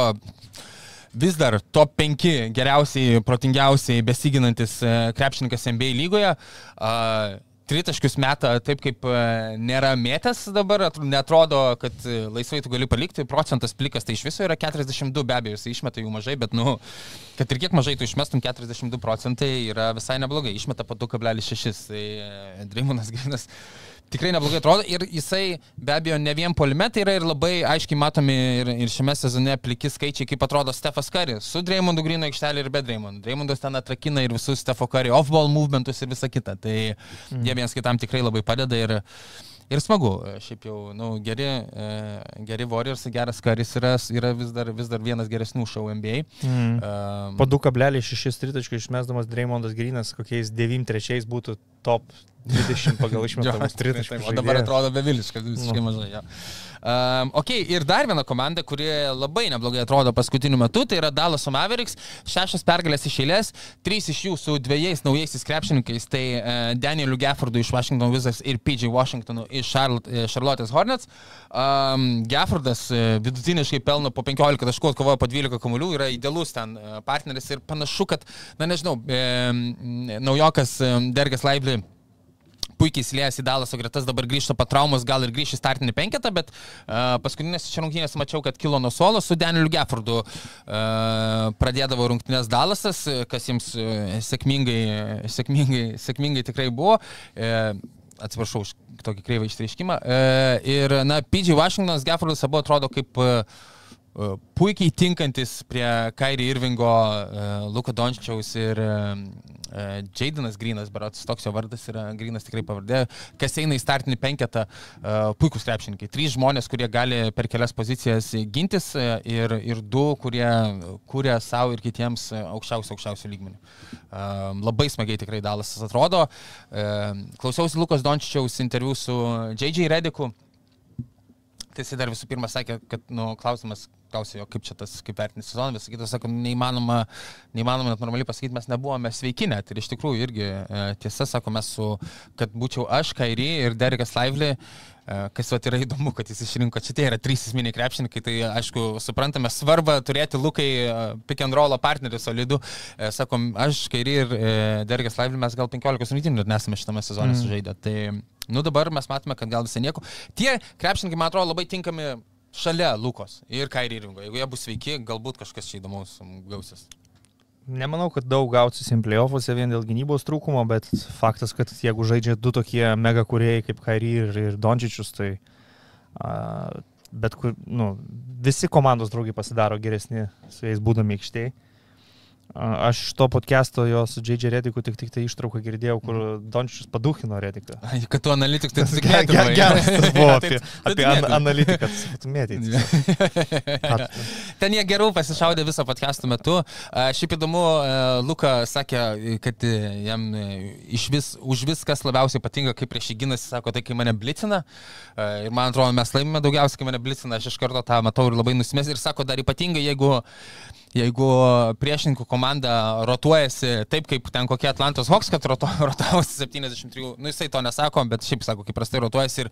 vis dar top 5 geriausiai, protingiausiai besiginantis uh, krepšininkas NBA lygoje. Uh, tritaškius meta taip, kaip e, nėra mėtęs dabar, netrodo, kad e, laisvai tu gali palikti, procentas plikas tai iš viso yra 42, be abejo, jis išmeta jų mažai, bet, nu, kad ir kiek mažai tu išmestum, 42 procentai yra visai neblogai, išmeta po 2,6, tai e, Dreymonas Grinas tikrai neblogai atrodo ir jisai be abejo ne vien polime, tai yra ir labai aiškiai matomi ir, ir šiame sezone pliki skaičiai, kaip atrodo Stefas Kari su Dreymondu Grino aikštelė ir be Dreymondo. Dreymondas ten atrakina ir visus Stefo Kari off-ball movementus ir visa kita. Tai mm. jie vienas kitam tikrai labai padeda ir, ir smagu. Šiaip jau, nu, geri, e, geri Warriors, geras Karis yra, yra vis, dar, vis dar vienas geresnių šou NBA. Mm. Um, Po 2,6 tritaškų išmesdamas Dreymondas Grinas, kokiais 9-3 būtų top 20 pagal išmetamus tritaškus. O dabar atrodo beviliškas, visiškai Nu. mažai. Jo. Um, ok, ir dar viena komanda, kuri labai neblogai atrodo paskutiniu metu, tai yra Dallas Mavericks. Šešios pergalės iš eilės, trys iš jų su dviejais naujaisiais krepšininkais, tai uh, Danieliu Geffordu iš Washington Wizards ir PJ Washingtonu iš Charlotte, e, Charlotte's Hornets. Um, Geffordas uh, vidutiniškai pelno po 15 taškų, atkovoja po 12 kamuolių, yra idealus ten partneris ir panašu, kad, na nežinau, e, naujokas e, Dergas Laibli puikiai įsiliejęs į Dalaso gretas, dabar grįžta po traumos, gal ir grįš į startinį penketą, bet uh, paskutinės čia rungtynės mačiau, kad kilo nuo suolo su Danieliu Geffordu. Uh, pradėdavo rungtynės Dalasas, kas jiems uh, sėkmingai, sėkmingai, sėkmingai tikrai buvo. Uh, atsiprašau už tokį kreivą išreiškimą. Uh, ir, na, PJ Washingtonas Geffordas abu atrodo kaip uh, puikiai tinkantis prie Kairi Irvingo, uh, Luko Dončiaus ir uh, Jaidinas Grinas, berots toks jo vardas yra, Grinas tikrai pavardė, kas eina į startinį penketą, puikūs krepšininkai. Trys žmonės, kurie gali per kelias pozicijas gintis ir, ir du, kurie kūrė savo ir kitiems aukščiausių, aukščiausių lygmenių. Labai smagiai tikrai Dalasas atrodo. Klausiausi Lukos Dončiaus interviu su JJ Rediku. Tai jisai dar visų pirma sakė, kad, nu, klausimas, klausė jo, kaip čia tas, kaip vertinti sezoną, visą kitą, sako, neįmanoma, neįmanoma net normaliai pasakyti, mes nebuvome sveiki net. Ir iš tikrųjų irgi e, tiesa, sako, mes su, kad būčiau aš, Kairi ir Derekas Lively, e, kas vat yra įdomu, kad jis išrinko, čia tie yra trys esminiai krepšininkai, tai aišku, suprantame svarbą turėti Lukai e, pick and roll partnerį solidų. Sakom, aš, Kairi ir Derekas Lively, mes gal 15 rungtynių nesame šitame sezone mm. sužaidę. Tai, nu dabar mes matome, kad gal visai nieko. Tie krepšininkai, man atrodo, labai tinkami šalia Lukos ir Kairi Ringo. Jeigu jie bus sveiki, galbūt kažkas čia įdomaus gausis. Nemanau, kad daug gausis playoffuose vien dėl gynybos trūkumo, bet faktas, kad jeigu žaidžia du tokie mega kuriejai kaip Kairi ir, ir Dončičius, tai a, bet kur, nu, visi komandos draugai pasidaro geresni su jais būdami aikštėje. Aš iš to podcast'o jo su J.J. Rediku tik, tik tai ištrauką girdėjau, kur Dončičius paduhino Rediką. Kad tu analitikas, tai Ge- tikrai ge- Geras buvo apie, Tai apie an, analitiką, tu mėtyti. Ten jie geriau pasišaudė visą podcastų metu. Šiaip įdomu, Luka sakė, kad e, jam e, vis, už viskas labiausiai patinka, kaip prieš jį ginasi, sako, tai kai mane blicina. Ir man atrodo, mes laimime daugiausiai, kai mane blicina, aš iš karto tą matau ir labai nusimės. Ir sako, dar ypatingai, jeigu jeigu priešininkų komanda rotuojasi taip, kaip ten kokie Atlantos Hawks, kad roto, rotavosi 73, nu jisai to nesako, bet šiaip sako, kaip prastai rotuojasi. Ir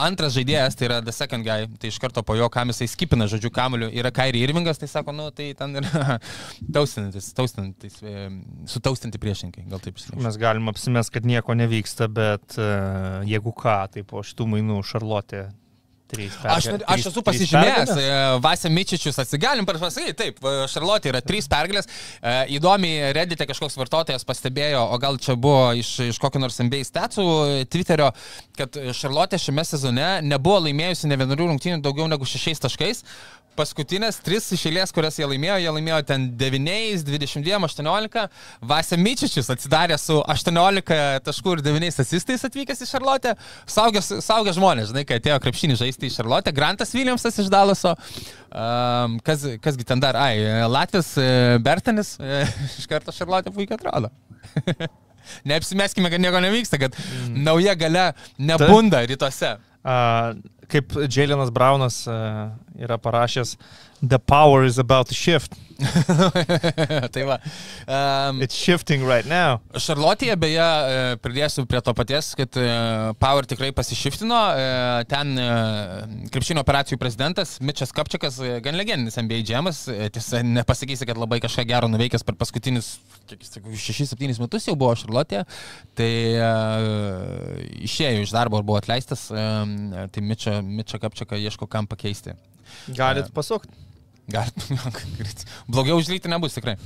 antras žaidėjas, tai yra The Second Guy, tai iš karto po jo, kam jisai skipina, žodžiu, kamuoliu, yra Kairi Irvingas, tai sako, nu tai ten yra taustinantis, taustinantis, e, sutaustinti priešininkai, gal taip išsiaiškinti. Mes galim apsimest, kad nieko nevyksta, bet uh, jeigu ką, tai po šitų mainų Šarlotė. Trys Aš, pergalės- aš trys- esu trys pasižymėjęs, e, Vasė Mičičius, atsigalim pasakyti, taip, e, Šarlotė yra trys pergalės. E, Įdomiai, Reddite kažkoks vartotojas pastebėjo, o gal čia buvo iš, iš kokio nors MBA statų Twitterio, kad Šarlotė šiame sezone nebuvo laimėjusi ne vienerių rungtynių daugiau negu šešiais taškais. Paskutinės tris iš eilės, kurias jie laimėjo, jie laimėjo ten 9, 22, 18. Vasė Mičičius atsidarė su 18 taškų ir 9 asistais atvykęs į Šarlotę. Saugęs, saugęs žmonės, žinai, kai atėjo krepšinį žaisti į Šarlotę. Grantas Williamsas iš Dalaso. Um, kas, kasgi ten dar? Ai, Latvijas e, Bertanis e, iš karto Šarlotė puikiai atrodo. Neapsimeskime, kad nieko nevyksta, kad mm. nauja gale nebunda rytuose. A, kaip Džėlinas Braunas a, yra parašęs, The power is about to shift. tai va. Um, It's shifting right now. Šarlotėje beje e, pridėsiu prie to paties, kad e, Power tikrai pasišiftino. E, Ten krepšinio operacijų prezidentas Mitchas Kapčiakas, gan legendinis NBA džemas, tiesa, nepasakysi, kad labai kažką gero nuveikęs per paskutinius 6-7 metus jau buvo Šarlotėje. Tai išėjo iš darbo ir buvo atleistas, tai Mitchą Kapčiaką ieško kam pakeisti. Galit pasukti. Gal, blogiau už rytį nebus tikrai.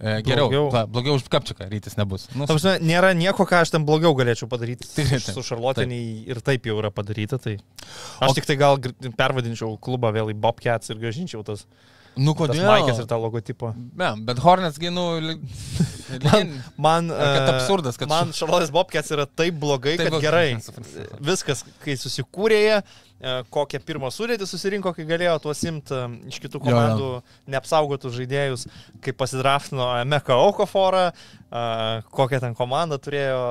E, Geriau, Blogiau. blogiau, blogiau už kapčiaką rytis nebus. Nu, Ta prasme, nėra nieko, ką aš ten blogiau galėčiau padaryti. Taip, taip, Su Šarlotė nei ir taip jau yra padaryta. Tai aš O- tik tai gal pervadinčiau klubą vėl į Bobcats ir gražinčiau tas, nu tas kodėl? Maikės ir tą logotipą. Ne, bet Hornets, gi, nu, li- Man, man, kad e, absurdas, kad man Šarlotės Bobcats yra taip blogai, Taip kad blogai. gerai. Viskas, kai susikūrė jie, e, kokią pirmą sudėtį susirinko, kai galėjo tuos imti iš kitų Jo, jo. komandų neapsaugotus žaidėjus, kai pasidraftino Meka Okoforą, e, kokią ten komandą turėjo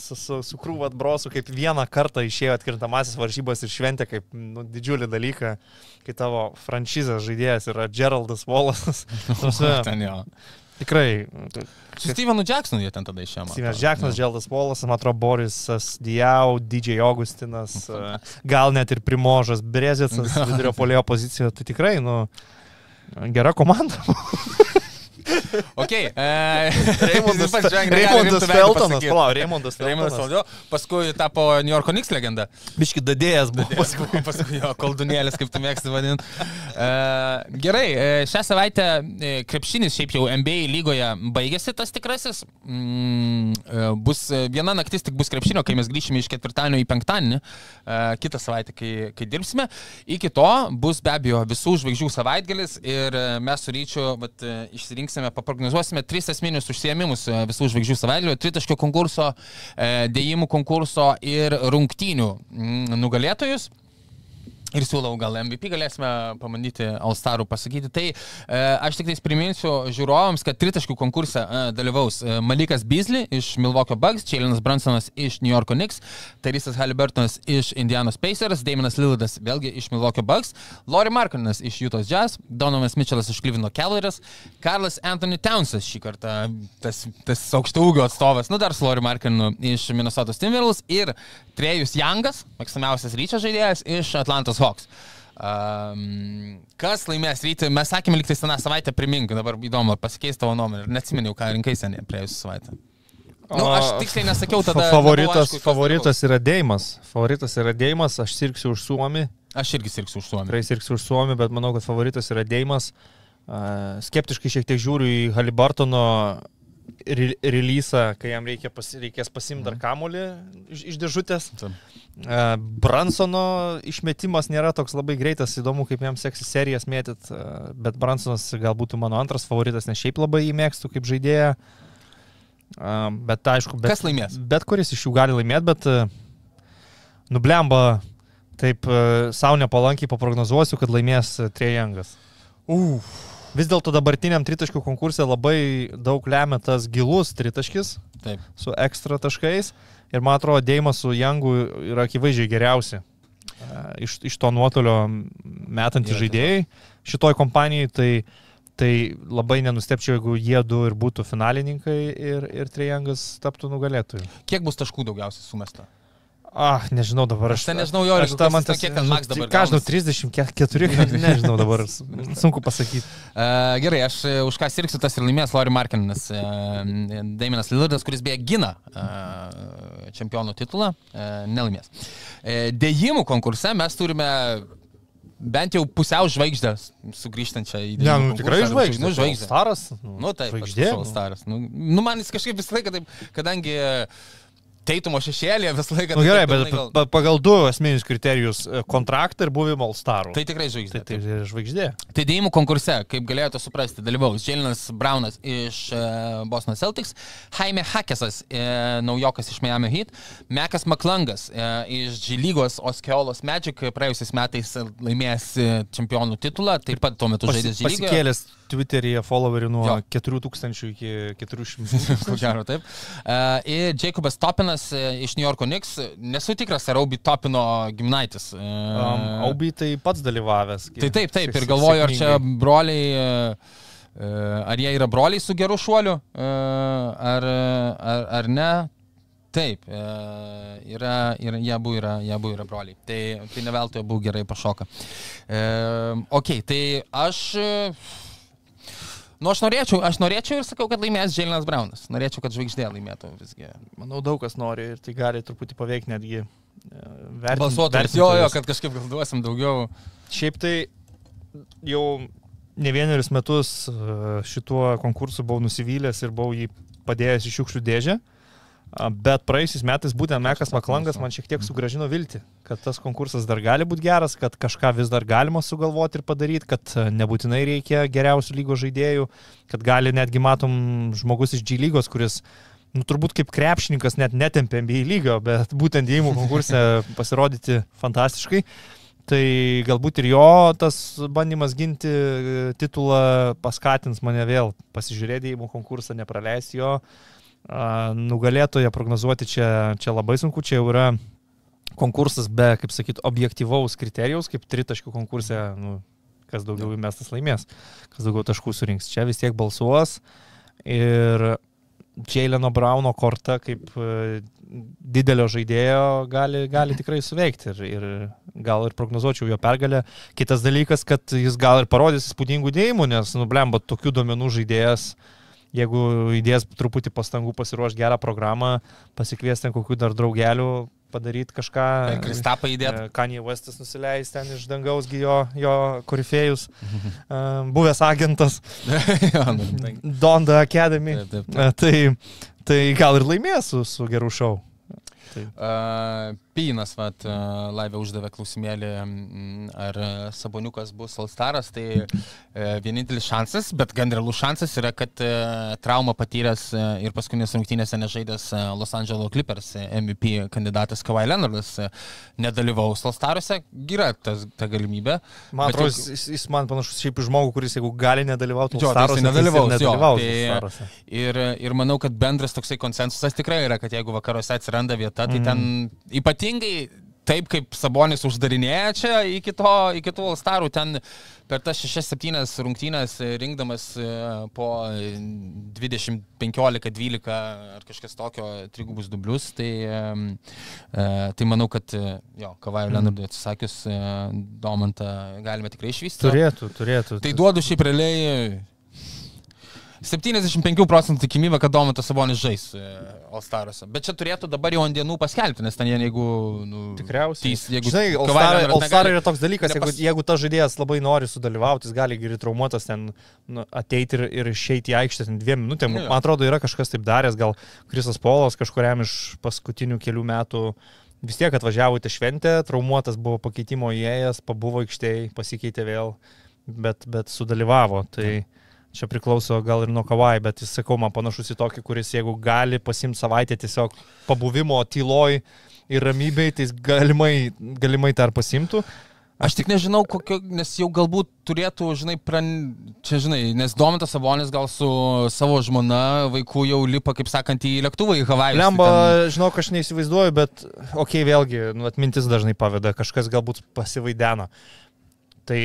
su, su, su krūva atbrosų, kaip vieną kartą išėjo atkrintamasis varžybos ir šventė kaip nu, didžiulį dalyką, kai tavo franšizės žaidėjas yra Geraldas Wallace'as. Tikrai. Su Stevenu Jacksonu jie ten tada išėjo. Stevenas. Jacksonas, Dželdas Wallace'as, man atrodo, Borisas Dijau, DJ Augustinas, e, gal net ir Primožas Brezicas vidurio polėjo pozicijoje. Tai tikrai, nu, gera komanda. Ok. E, Reimondas, Reimondas Feltonas, palauk, Reimondas Feltonas. Feltonas. Paskui tapo New York Knicks legenda. Biški dadėjęs buvo. Paskui, paskui jo koldunėlis, kaip tu mėgsti vadinti. E, gerai, e, šią savaitę e, krepšinis šiaip jau NBA lygoje baigėsi tas tikrasis. Mm, bus viena naktis tik bus krepšinio, kai mes grįšime iš ketvirtadienio į penktadienį, e, kitą savaitę, kai, kai dirbsime. Iki to bus be abejo visų žvaigždžių savaitgalis ir mes su ryčiu vat, e, išsirinksime, paprognozuosime tris esminius užsiemimus e, visų žvaigždžių savaitgalio - tritaškio konkurso, e, dėjimų konkurso ir rungtynių mm, nugalėtojus. Ir siūlau, gal MVP galėsime pamandyti Alstarų pasakyti. Tai e, aš tik tais priminsiu žiūrovams, kad tritaškių konkurse e, dalyvaus e, Malikas Beasley iš Milwaukee Bucks, Čelinas Bransonas iš New Yorko Knicks, Tarisas Halliburtonas iš Indianos Pacers, Daminas Lillardas vėlgi iš Milwaukee Bucks, Lori Markinas iš Utah's Jazz, Donovanas Mitchellas iš Cleveland Cavaliers, Karlas Anthony Townsas šį kartą tas, tas aukšto ūgio atstovas, nu dar su Lori Markinu iš Minnesota Timberwolves ir Trejus Youngas, mėgstamiausias ryčio žaidėjas iš Atlantos Hawks. Um, kas laimės rytį, mes sakėme liktai seną savaitę, primink, dabar įdomu, pasikeis tavo nuomonė, ir neatsiminiau, ką rinkai seniai praėjusią savaitę. Nu, aš tiksliai nesakiau tada. Fa- Favoritas, nebuvo aišku, favoritas yra Deimas. Favoritas yra Deimas, aš sirksiu už Suomį. Aš irgi sirksiu už Suomį. Tikrai sirksiu už Suomį, bet manau, kad favoritas yra Deimas. Skeptiškai šiek tiek žiūriu į Halibartono re- releasą, kai jam reikia pasi, reikės pasimti dar kamolį iš, iš dėžutės. Uh, Bransono išmetimas nėra toks labai greitas, įdomu, kaip jam seksis serijas mėtyt, uh, bet Bransonas galbūt mano antras favoritas, nes šiaip labai jį mėgstu kaip žaidėją. Uh, bet aišku, bet, Kas laimės? bet kuris iš jų gali laimėti, bet uh, nublemba taip uh, savo nepalankiai paprognozuosiu, kad laimės uh, Trejangas. Uf. Vis dėlto dabartiniam tritaškių konkursė labai daug lemia tas gilus tritaškis Taip. su ekstra taškais. Ir man atrodo, Deimas su Jangu yra akivaizdžiai geriausi e, iš, iš to nuotolio metantys žaidėjai šitoj kompanijai. Tai, tai labai nenustepčiau, jeigu jie du ir būtų finalininkai ir, ir Trijangas taptų nugalėtojų. Kiek bus taškų daugiausiai sumesta? Ah, nežinau dabar. Aš ten nežinau jo, aš tą man tas, kiek ten max dabar Ką žinau, gaunasi? 34, nežinau dabar, sunku pasakyti. Uh, gerai, aš e, už ką sirksiu, tas ir laimės Lori Markinas, uh, Daminas Lillardas, kuris beje gina uh, čempionų titulą, uh, nelaimės. Uh, dėjimų konkurse mes turime bent jau pusiau žvaigždę sugrįžtančią į Ne, dėjimų nu tikrai konkursą. žvaigždė. Nu, žvaigždė. Staras. Nu, taip, žvaigždė. žvaigždė. Staras. Nu, nu, man jis kažkaip visą laiką taip, kadangi teitumo šešėlė visą laiką. Na nu, taip gerai, bet gal- pa- pagal du esminius kriterijus - kontraktą ir buvimą All-Starų. Tai tikrai žvaigždė. tai, tai žvaigždė. Tai dėjimų konkurse, kaip galėjote suprasti, dalyvaus Jalinas Brownas iš uh, Boston Celtics, Jaime Hakesas, uh, naujokas iš Miami Heat, Mekas Maklangas uh, iš G lygos Oskeolos Magic, praėjusiais metais laimėjęs čempionų titulą, taip pat tuo metu žaidęs G lygoje. pasikėlęs Twitter'yje followerių nuo Jo. 4000 iki 400. Ko gero, taip. Uh, ir Jacobas Topinas Braunas e, iš New Yorko Knicks. Nesu tikras, ar Aubi topino gimnaitis. E, Um, Aubi tai pats dalyvavęs. Tai taip, taip. Ir galvoju, ar čia broliai, e, ar jie yra broliai su geru šuoliu, ar, ar, ar ne. Taip, yra, yra, jie abu yra, jie abu yra broliai. Tai, tai ne veltui abu gerai pašoka. E, ok, tai aš... Nu, aš norėčiau, aš norėčiau ir sakau, kad laimės Dželinas Braunas. Norėčiau, kad žvaigždė laimėtų visgi. Manau, daug kas nori ir tai gali truputį paveikti netgi e, vertin- Balsuotojas. Jo, jo, kad kažkaip gal duosim daugiau. Šiaip tai jau ne vienerius metus e, šituo konkursu buvau nusivylęs ir buvau jį padėjęs į šiukšlių dėžę. A, Bet praėjusiais metais būtent Mekas Maklangas man šiek tiek sugražino viltį, kad tas konkursas dar gali būti geras, kad kažką vis dar galima sugalvoti ir padaryti, kad e, nebūtinai reikia geriausių lygos žaidėjų, kad gali netgi matom žmogus iš G lygos, kuris nu, turbūt kaip krepšininkas net netempė NBA lygio, bet būtent įimų konkurse pasirodyti fantastiškai. Tai galbūt ir jo tas bandymas ginti e, titulą paskatins mane vėl pasižiūrėti įimų konkursą, nepraleisti jo. A, Nugalėtoje prognozuoti čia, čia labai sunku, čia jau yra konkursas be, kaip sakyt, objektivaus kriterijaus, kaip tritaškių konkurse, nu, kas daugiau įmestas laimės, kas daugiau taškų surinks. Čia vis tiek balsuos ir Jaileno Brauno korta kaip e, didelio žaidėjo gali, gali tikrai suveikti ir, ir gal ir prognozuočiau jo pergalę. Kitas dalykas, kad jis gal ir parodys įspūdingų dėjimų, nes, nublemba, tokių duomenų žaidėjas, jeigu įdės truputį pastangų pasiruošti gerą programą, pasikviesti ten kokių dar draugelių, padaryti kažką. Kristapą įdėt. E, Kanye Westas nusileis ten iš dangaus jo, jo korifėjus, e, buvęs agentas nu, tai- Donda Academy. Taip, taip, E, Tai, tai gal ir laimės su, su geru šou. Uh, Pynas, vat, uh, laivė uždavė klausimėlį, mm, ar Saboniukas bus Alstaras, tai uh, vienintelis šansas, bet gan realus šansas yra, kad uh, traumą patyręs ir paskutinės rungtynėse nežaidęs Los Angeles Clippers MVP kandidatas Kawhi Leonardas nedalyvaus Alstaruose, yra tas, ta galimybė. Man atrodo, jau- jis, jis man panašus šiaip žmogų, kuris jeigu gali nedalyvauti, Jo, tai jisai nedalyvaus, jo, tai- nedalyvaus. Ir, ir manau, kad bendras toksai konsensusas tikrai yra, kad jeigu vakaruose atsiranda vieta, tai Mhm. ten ypatingai taip kaip Sabonis uždarinėja čia iki to, iki tų Alstarų, ten per tas 6-7 rungtynės rinkdamas e, po e, 20, 15, 12 ar kažkas tokio trigubus dublius, tai, e, tai manau, kad e, jo, Kavai Mhm. Leonardui atsisakius Domantą galime tikrai išvysti. Turėtų, turėtų. Tai duodu šiaip realiai 75 procentų tikimybę, kad Domantas Sabonis žais Alstaruose. Bet čia turėtų dabar jau ant dienų paskelbti, nes ten jie, jeigu... Nu, Tikriausiai. Teis, jeigu Žinai, Leonard All-Star negali- yra toks dalykas, jeigu, nepas- jeigu tas žaidėjas labai nori sudalyvauti, jis gali ir traumuotas ten nu, ateiti ir, ir išeiti į aikštę ten dviem minutėm. Jo. Man atrodo, yra kažkas taip daręs, gal Krisas Polas kažkuriam iš paskutinių kelių metų vis tiek atvažiavo į tą šventę, traumuotas buvo pakeitimo įėjęs, pabuvo aikštėje, pasikeitė vėl, bet, bet sudalyvavo. Tai čia priklauso gal ir nuo kavai, bet jis, sakau, man panašus į tokį, kuris jeigu gali pasimti savaitę tiesiog pabuvimo tyloj ir ramybėj, tai galimai, galimai ir pasimtų. Aš tik nežinau, kokio, nes jau galbūt turėtų, žinai, pran... čia, žinai, nes Domantas Sabonis gal su savo žmona vaikų jau lipa, kaip sakant, į lėktuvą į Havajus. Lemba, tai ten- žinau, aš neįsivaizduoju, bet, okei, okay, vėlgi, nu, atmintis dažnai paveda, kažkas galbūt pasivaidena. Tai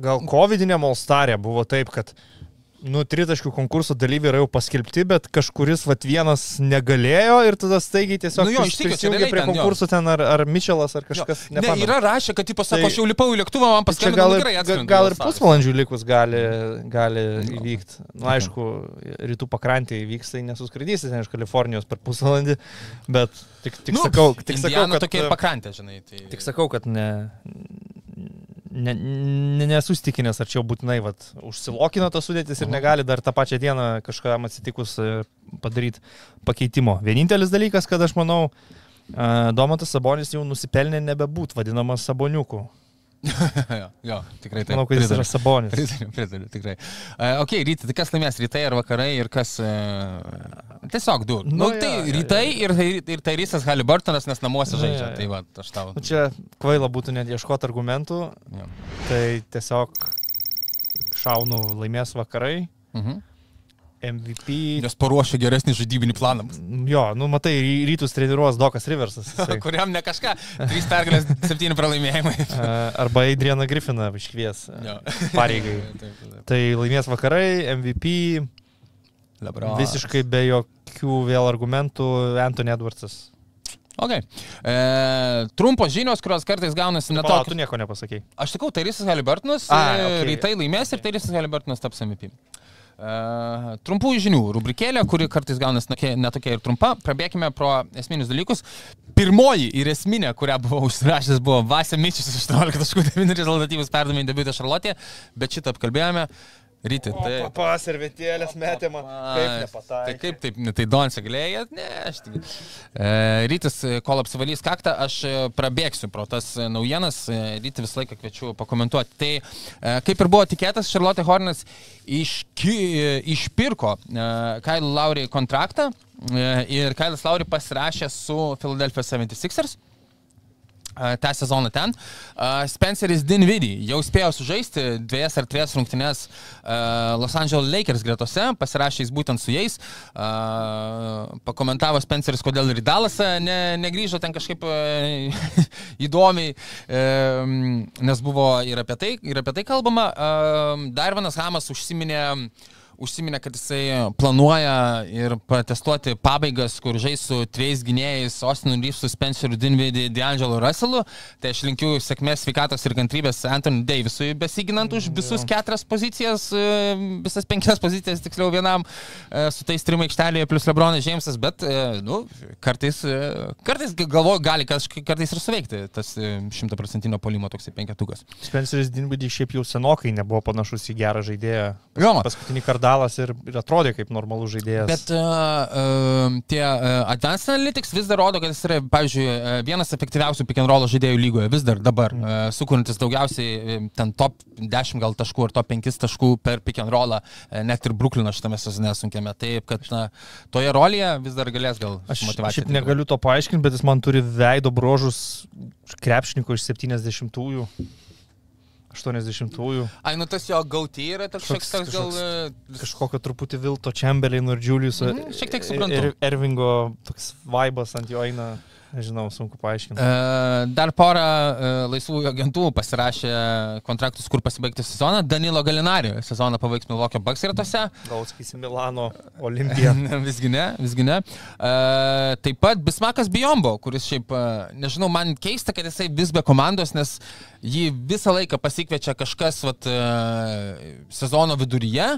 gal COVID-iniam Alstarė buvo taip, kad nu, tritaškių konkurso dalyviai yra jau paskelbti, bet kažkuris vat vienas negalėjo ir tada staigiai tiesiog Nu jo, prisijungė prie ten jo. konkursų ten ar, ar Mičelas ar Jo. kažkas. Ne, yra rašę, kad, tipo, sako, Tai- aš jau lipau į lėktuvą, man paskelbė, gal, gerai, gal į ir pusvalandžių likus gali, gali įvykti. Na, nu, aišku, rytų pakrantėje įvyks, tai nesuskraidysi ten iš Kalifornijos per pusvalandį, bet tik, tik Nu, sakau, tik sakau, kad, tokia pakrantė, žinai. Tai... tik sakau, kad ne, ne, ne, nesustikinęs, ar čia jau būtinai vat, užsilokino tas sudėtis ir negali dar tą pačią dieną kažkam atsitikus e, padaryti pakeitimo. Vienintelis dalykas, kad aš manau, e, Domantas Sabonis jau nusipelnė nebebūt vadinamas Saboniuku. Jo, tikrai taip. Manau, kad jis pritariu. yra Sabonis. Pritariu, pritariu, tikrai. Uh, ok, rytai, tai kas laimės, rytai ar vakarai ir kas... Uh, tiesiog du. Nu, Nu, tai jo. rytai ir, ir Tairysas Haliburtonas, nes namuose Nu, žaidžia. jo, jo. Tai va, aš tau. Nu, čia kvaila būtų net ieškoti argumentų, Jo. tai tiesiog šaunu laimės vakarai. Mhm. MVP. Nes paruošė geresnį žaidybinį planą. Jo, nu matai, ry- rytus treniruos Dokas Riversas. Kuriam ne kažką. Trys pergalės, septyni pralaimėjimai. Arba Adrianą Griffiną iškvies pareigai. Taip, taip. Tai laimės vakarai, MVP, Lebron. visiškai be jokių vėl argumentų Anthony Edwardsas. Okay. E, trumpos žinios, kurios kartais gaunasi Pala, tu netokios. nieko nepasakei. Aš sakau, Tairysas Haliburtonas A, e, okei. rytai laimės ir Tairysas Haliburtonas taps MVP. Uh, trumpųjų žinių rubrikėlė, kuri kartais gaunasi tokia- netokia ir trumpa. Prabėkime pro esminius dalykus. Pirmoji ir esminė, kurią buvau užsirašęs, buvo Vasė Mičius 18.9 rezultatyvus perdavimai debiutą Šarlotė, bet šitą apkalbėjome. Ryti, tai... Papa, servetėlės metė man. Tai kaip taip, tai Donce galėjo, ne, aš tik. E, rytis, e, kol apsivalys kaktą, aš e, prabėgsiu pro tas naujienas, rytį visą laiką kviečiu pakomentuoti. Tai kaip ir buvo tikėtas, Charlotte Hornets iški, išpirko Kyle Lauriai kontraktą ir Kyle'as Lauriai pasirašė su Philadelphia 76ers a, tą sezoną ten. Spenceris Dinvidy jau spėjo sužaisti dviejas ar trijas rungtynes Los Angeles Lakers gretose, pasirašė jis būtent su jais. Pakomentavo Spenceris, kodėl ir Dalasą ne, negrįžo ten kažkaip įdomiai, nes buvo ir apie tai, ir apie tai kalbama. Dar vienas Hamas užsiminė užsiminė, kad jisai planuoja ir protestuoti pabaigas, kur žais su trejais gynėjais, Ostinu Reevesu, Spenceriu Dinvidį, D'Angelo Russellu. Tai aš linkiu sėkmės, sveikatos ir kantrybės Anthony Davisui, besiginant už visus keturias pozicijas, e, visas penkias pozicijas, tiksliau vienam, e, su tais trim aikštelėje, plus Lebronas Džeimsas, bet, e, nu, kartais, e, kartais galvoju, gali kažkaip kartais ir suveikti tas e, šimtaprocentinio polimo toksai penketukas. Spenceris Dinbidį šiaip jau senokai nebuvo panašus į gerą žaidėją. Jo. Paskutinį kardalas ir, ir atrodė kaip normalus žaidėjas. Bet uh, uh, tie uh, Advanced Analytics vis dar rodo, kad jis yra, pavyzdžiui, vienas efektyviausių pick and roll žaidėjų lygoje, vis dar dabar, uh, sukūrintis daugiausiai ten top 10 gal taškų ar top 5 taškų per pick and roll, uh, net ir Bruklino šitame sezone sunkiame. Taip, kad na, toje rolėje vis dar galės gal Aš motivaciją. šiaip negaliu to paaiškinti, bet jis man turi veido brožus krepšininko iš 70-ųjų, 80-ųjų. Ai, nu tas jo gauti yra toks šiek tiek gal... uh, Kažkokio truputį Vilto Chamberlaino ir Juliuso. Mhm, šiek tiek suprantu. Ir Ervingo toks vaibas ant jo eina, nežinau, sunku paaiškinti. E, Dar porą e, laisvų agentų pasirašė kontraktus, kur pasibaigti sezoną. Danilo Galinari sezoną pabaigs Milvokio Bucks gretose. Gal sakysi Milano Olimpija. visgi ne, visgi ne. E, taip pat Bismakas Bijombo, kuris šiaip, nežinau, man keista, kad jisai vis be komandos, nes jį visą laiką pasikviečia kažkas vat, sezono viduryje,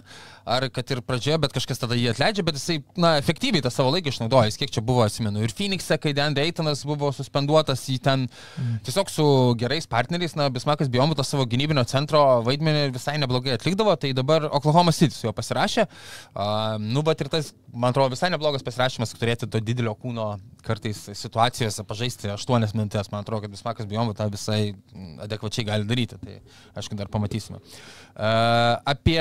ar kad ir pradžioje, bet kažkas tada jį atleidžia, bet jisai, na, efektyviai tą savo laiką išnaudoja. Kiek čia buvo, atsimenu, ir Phoenix'e, kai Dan Daytonas buvo suspenduotas, jį ten tiesiog su gerais partneriais, na, Bismakas tą savo gynybinio centro vaidmenį visai neblogai atlikdavo, tai dabar Oklahoma City su juo pasirašė. Uh, nu, bet ir tas, man atrodo, visai neblogas pasirašymas, turėti to didelio kūno kartais situacijose pažaisti 8 minutės, man atrodo, kad Bismakas tą visai adekvačiai gali daryti, tai aišku, dar pamatysime. Uh, apie,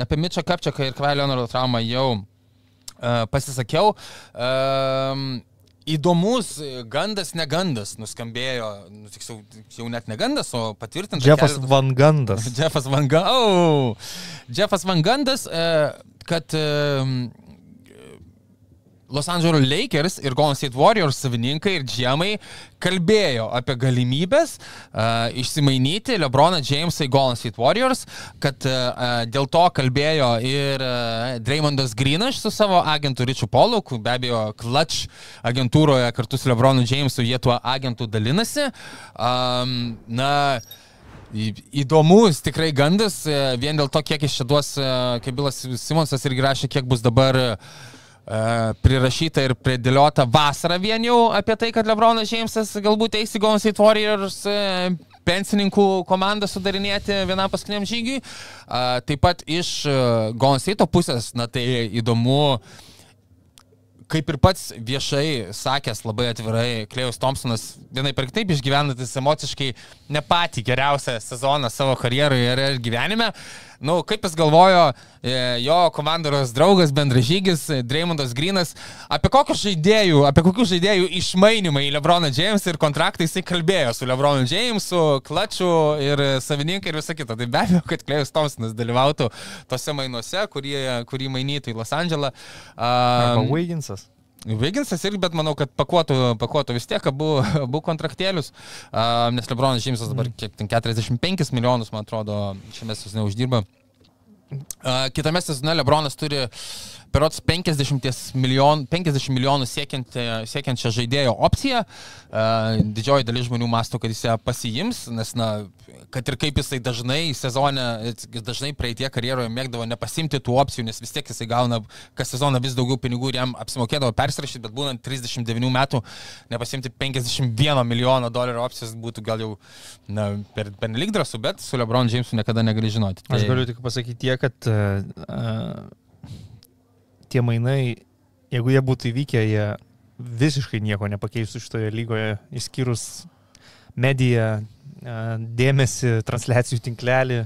apie Mitchą Kapčiaką ir Kvailio Leonardo traumą jau uh, pasisakiau. Um, Įdomus gandas, negandas nuskambėjo, nu, tiksliau, jau net negandas, o patvirtintas. Jeffas keletas- Van Gandas. Jeffas Van Gandas. Oh. Jeffas Van Gandas, e, kad e, Los Angeles Lakers ir Golden State Warriors savininkai ir džiemai kalbėjo apie galimybės uh, išsimainyti Lebroną Jamesą į Golden State Warriors, kad uh, dėl to kalbėjo ir uh, Dreymondas Greenas su savo agentu Richu Polu, be abejo Clutch agentūroje kartu su Lebronu Jamesu jie tuo agentu dalinasi. Um, na, Įdomus tikrai gandas, vien dėl to, kiek iš čia duos, kaip Bilas Simonsas irgi rašė, kiek bus dabar e, prirašyta ir pridėliota vasarą vien jau apie tai, kad Lebronas Džeimsas galbūt eis į Golden State Warriors e, pensininkų komandą sudarinėti vienam paskutiniam žygiui. A, Taip pat iš e, Golden State pusės, na tai įdomu, kaip ir pats viešai sakęs labai atvirai, Klejus Thompsonas vienai per kitaip išgyvenantis emociškai ne patį geriausią sezoną savo karjeroje ir gyvenime. Nu, kaip jis galvojo, e, jo komandos draugas, bendražygis, e, Dreymondas Grinas, apie kokius žaidėjų, apie kokius žaidėjų išmainimą į Lebroną James ir kontraktą jisai kalbėjo su Lebronu Jamesu, Klačiu ir savininkai ir visa kita. Tai be abejo, kad Klejus Thompsonas dalyvautų tose mainuose, kurį, kurį mainytų į Los Andželą. Arba Wigginsas. Viginsas irgi, bet manau, kad pakuotų, pakuotų vis tiek abu, abu kontraktėlius, uh, nes Lebronas Džeimsas dabar kiek ten 45 milijonus, man atrodo, šiame sezone uždirba. Uh, kitame sezone Lebronas turi perots 50 milijonų, 50 milijonų siekiant, siekiančią žaidėjo opciją. Uh, didžioji dalis žmonių masto, kad jis ją pasijims, nes, na, kad ir kaip jisai dažnai sezone, dažnai praeitie karjeroje mėgdavo nepasimti tų opcijų, nes vis tiek jisai gauna kas sezoną vis daugiau pinigų ir jam apsimokėdavo persirašyti, bet būnant 39 metų nepasimti 51 milijono dolerių opcijos būtų gal jau na, per, per nelik drąsų, bet su LeBron Jamesu niekada negali žinoti. Tai... Aš galiu tik pasakyti tiek, kad uh, tie mainai, jeigu jie būtų įvykę, jie visiškai nieko nepakeistų šitoje lygoje, išskyrus mediją, dėmesį, transliacijų tinklelį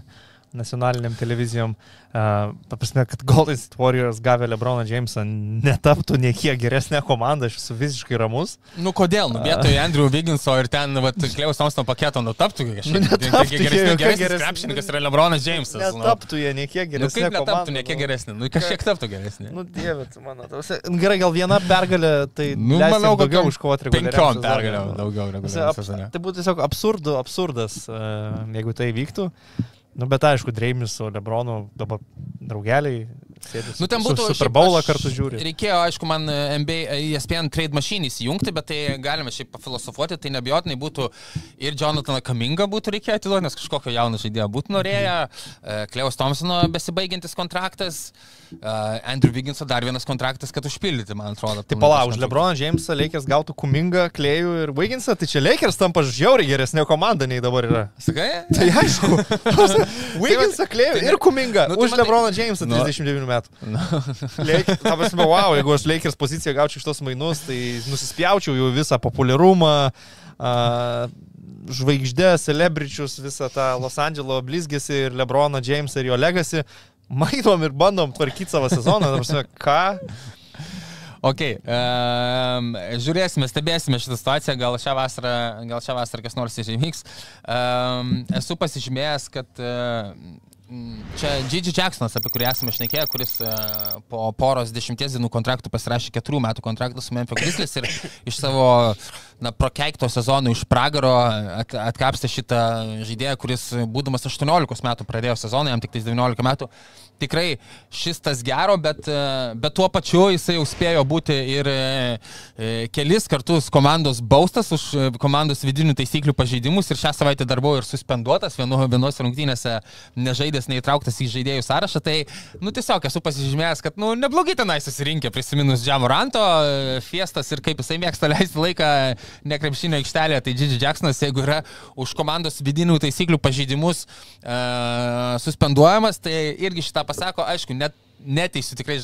nacionaliniam televizijom. Uh, Paprasme, kad Golden State Warriors gavę Lebroną Jamesą netaptų niekiek geresnė komanda, aš esu visiškai ramus. Nu kodėl, nu vietoj Andrew Wigginso ir ten, vat, Kleus Thompsono paketo nutaptų. Nu, netaptų geresnė, geresnis krepšininkas yra Lebronas Jamesas. Netaptų jie niekiek geresnė. Nu, kaip netaptų niekiek geresnė? Nu, kažkiek taptų geresnė. Nu, dieve, tu mano. Tavsi. Gerai, gal viena pergalė, tai nu, manau, daugiau užkovoti reguliariai. Penkiom pergalėm daugiau reguliariai. Tai būtų tiesiog absurdu, absurdas, jeigu tai vyktų. Nu, bet aišku, Dreimis su Lebronu dabar draugeliai sėdi. Nu, ten būtų Super Bowlą kartu žiūri. Reikėjo, aišku, man NBA, ESPN Trade Machine įsijungti, bet tai galime šiaip pafilosofuoti, tai nebijotinai būtų ir Jonathaną Kamingą būtų reikėjo atiduoti, nes kažkokio jauno žaidėjo būtų norėję, Kleus Thompsono besibaigiantis kontraktas. Andrew Vigginso dar vienas kontraktas, kad užpildyti, man atrodo. Tai pala, už Lebroną Jamesą Lakers gautų Kumingą, Klejų ir Vigginsą, tai čia Lakers tampa žiauriai geresnė komanda nei dabar yra. Sakai? Tai aišku. Vigginsą, Klejų ir Kumingą. Nu, tai už Lebroną Jamesą 39 nu, metų. Nu. Lakers, ta prasme, wow, jeigu aš Lakers poziciją gaučiau iš tos mainus, tai nusispjaučiau jų visą populiarumą. Uh, žvaigždės, celebričius, visą tą Los Andželo blizgėsi ir Lebroną Jamesą ir jo legacy mainom ir bandom tvarkyti savo sezoną. Prasme, ką? Ok, um, žiūrėsime, stebėsime šitą situaciją, gal šią vasarą, gal šią vasarą kas nors įvyks. Um, esu pasižymėjęs, kad uh, Čia Gigi Jacksonas, apie kurį esame šnekėję, kuris uh, po poros dešimties dienų kontraktų pasirašė keturių metų kontraktą su Memphis Grizzlies ir iš savo na, prokeikto sezono iš pragaro at, atkapstė šitą žaidėją, kuris būdamas 18 metų pradėjo sezoną, jam tik 19 metų. Tikrai šis tas gero, bet, bet tuo pačiu jisai jau spėjo būti ir e, kelis kartus komandos baustas už komandos vidinių taisyklių pažeidimus ir šią savaitę dar buvo ir suspenduotas vienu, vienos rungtynėse nežaidęs, neįtrauktas į žaidėjų sąrašą. Tai, nu, tiesiog esu pasižymėjęs, kad, nu, neblogai tenai susirinkė prisiminus Džiamoranto fiestas ir kaip jisai mėgsta leisti laiką nekrepšinio aikštelėje, tai Gigi Jacksonas, jeigu yra už komandos vidinių taisyklių pažeidimus uh, suspenduojamas, tai irgi šitą pasako, aišku, net neteisiu, tikrai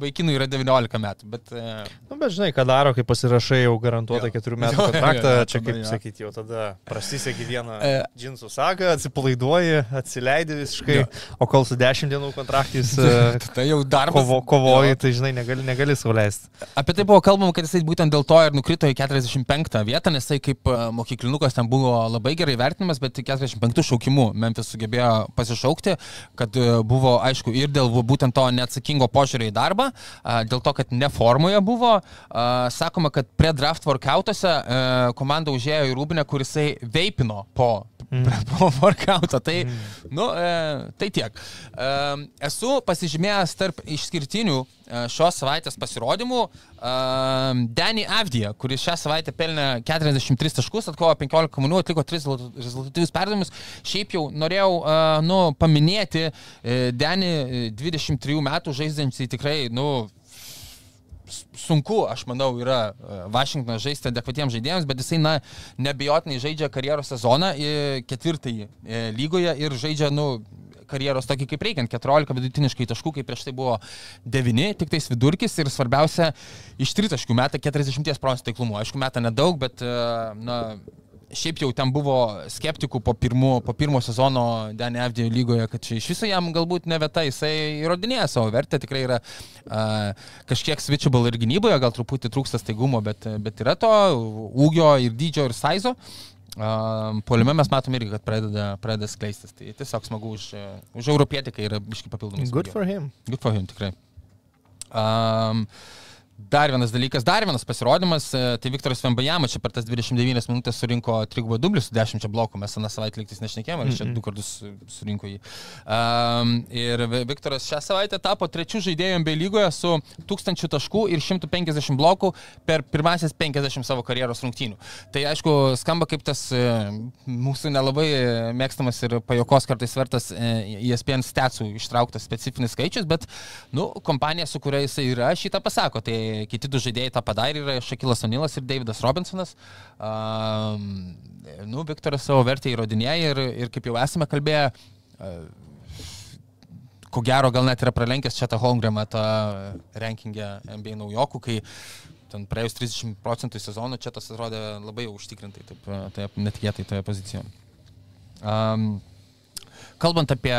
vaikinui yra 19 metų, bet... E... Nu, bet žinai, ką daro, kai pasirašai jau garantuotą 4 metų kontraktą, jo, jo, čia kaip sakyti, jau tada prasisegi vieną e... džinsų sagą, atsipalaiduoji, atsileidi visiškai, jo. o kol su 10 dienų kontraktais tai jau darbas. Kovo, kovoji, jo. tai žinai, negali, negali sauliaisti. Apie tai buvo kalbama, kad jisai būtent dėl to ir nukrito į 45 vietą, nes tai kaip e, mokyklinukas ten buvo labai gerai vertinimas, bet 45 šaukimų Memphis sugebėjo pasišaukti, kad buvo, aišku, ir dėl būtent to neatsakingo požiūrio į darbą, dėl to, kad neformoje buvo. Sakoma, kad prie draft workoutuose komanda užėjo į rūbinę, kurisai veipino po, mm. po workoutą. Tai, mm. nu, e, tai tiek. Esu pasižymėjęs tarp išskirtinių šios savaitės pasirodymų Danny Avdija, kuris šią savaitę pelnė 43 taškus, atkovo 15 kamuolių, atliko 3 rezultatyvius perdavimus. Šiaip jau norėjau nu, paminėti Danny 23 metų žaidžiantį tikrai, nu, sunku, aš manau, yra Vašingtoną žaisti adekvatiems žaidėjams, bet jisai, na, nebejotinai žaidžia karjeros sezoną ketvirtąjį lygoje ir žaidžia, nu, karjeros tokį kaip reikiant, 14 vidutiniškai taškų, kaip prieš tai buvo 9, tik tais vidurkis ir svarbiausia, iš tritaškių metą 40 procentų taiklumu. Aišku, metą nedaug, bet, na, šiaip jau ten buvo skeptikų po pirmo, po pirmo sezono DNFD lygoje, kad čia iš viso jam galbūt ne vieta, jisai įrodinėja savo vertę, tikrai yra uh, kažkiek switchable ir gynyboje, gal truputį trūksta staigumo, bet, bet yra to ūgio ir dydžio ir sizo. Uh, Poliume mes matome irgi, kad pradeda, pradeda skleistis. Tai tiesiog smagu už, už europietį, kai yra biški papildomas. Good for him. Good for him, tikrai. Um, Dar vienas dalykas, dar vienas pasirodymas, e, tai Viktoras Vembajama čia per tas 29 minutės surinko trigubą dublių su 10 blokų, mes aną savaitę liktais nešnekėjome, mm -hmm. čia du kartus surinko jį. Um, ir Viktoras šią savaitę tapo trečių žaidėjų MB lygoje su 1000 taškų ir 150 blokų per pirmasis 50 savo karjeros rungtynių. Tai aišku, skamba kaip tas e, mūsų nelabai mėgstamas ir pajokos kartais vertas ESPN statsų ištrauktas specifinis skaičius, bet, nu, kompanija, su kuria jisai yra, šitą pasako. Tai kiti du žaidėjai tą padarė yra Šakilas Onilas ir Davidas Robinsonas. Um, nu, Viktoras savo vertę įrodinėja ir, ir kaip jau esame kalbėję, uh, ko gero gal net yra pralenkęs čia tą Holmgramą tą rankingę NBA naujokų, kai ten praėjus 30 procentų sezono čia tas atrodė labai užtikrintai, taip, taip netikėtai toje pozicijoje. Um, kalbant apie,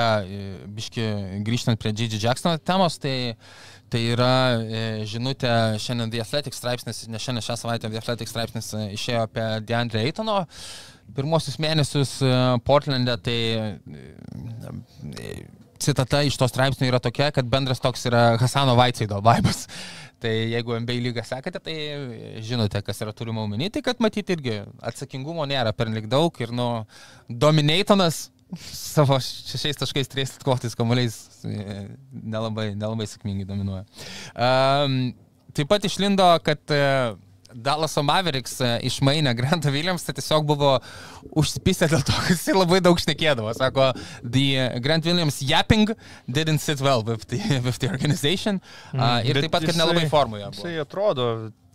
biški, grįžtant prie J.J. Jacksono temos, tai Tai yra e, žinutė šiandien The Athletic straipsnis, ne šiandien šią savaitę The Athletic straipsnis e, išėjo apie DeAndre Eitono. Pirmosius mėnesius e, Portlandė, tai citata iš to straipsnio yra tokia, kad bendras toks yra Hasano Vaitsaido vaibas. Tai jeigu MBA lygą sekate, tai žinote, kas yra turima omeny, tai kad matyti irgi atsakingumo nėra per lik daug ir nu, Dominatonas savo šešiais taškais, trys atkovotais kamuoliais e, nelabai, nelabai sėkmingai dominuoja. Um, taip pat išlindo, kad uh, Dallaso Mavericks uh, išmainė Grantą Williams, tai tiesiog buvo užsipisę dėl to, kad jis labai daug šnekėdavo. Sako, the Grant Williams yapping didn't sit well with the, with the organization. Uh, ir taip pat, kad jisai, nelabai formoje. Jisai atrodo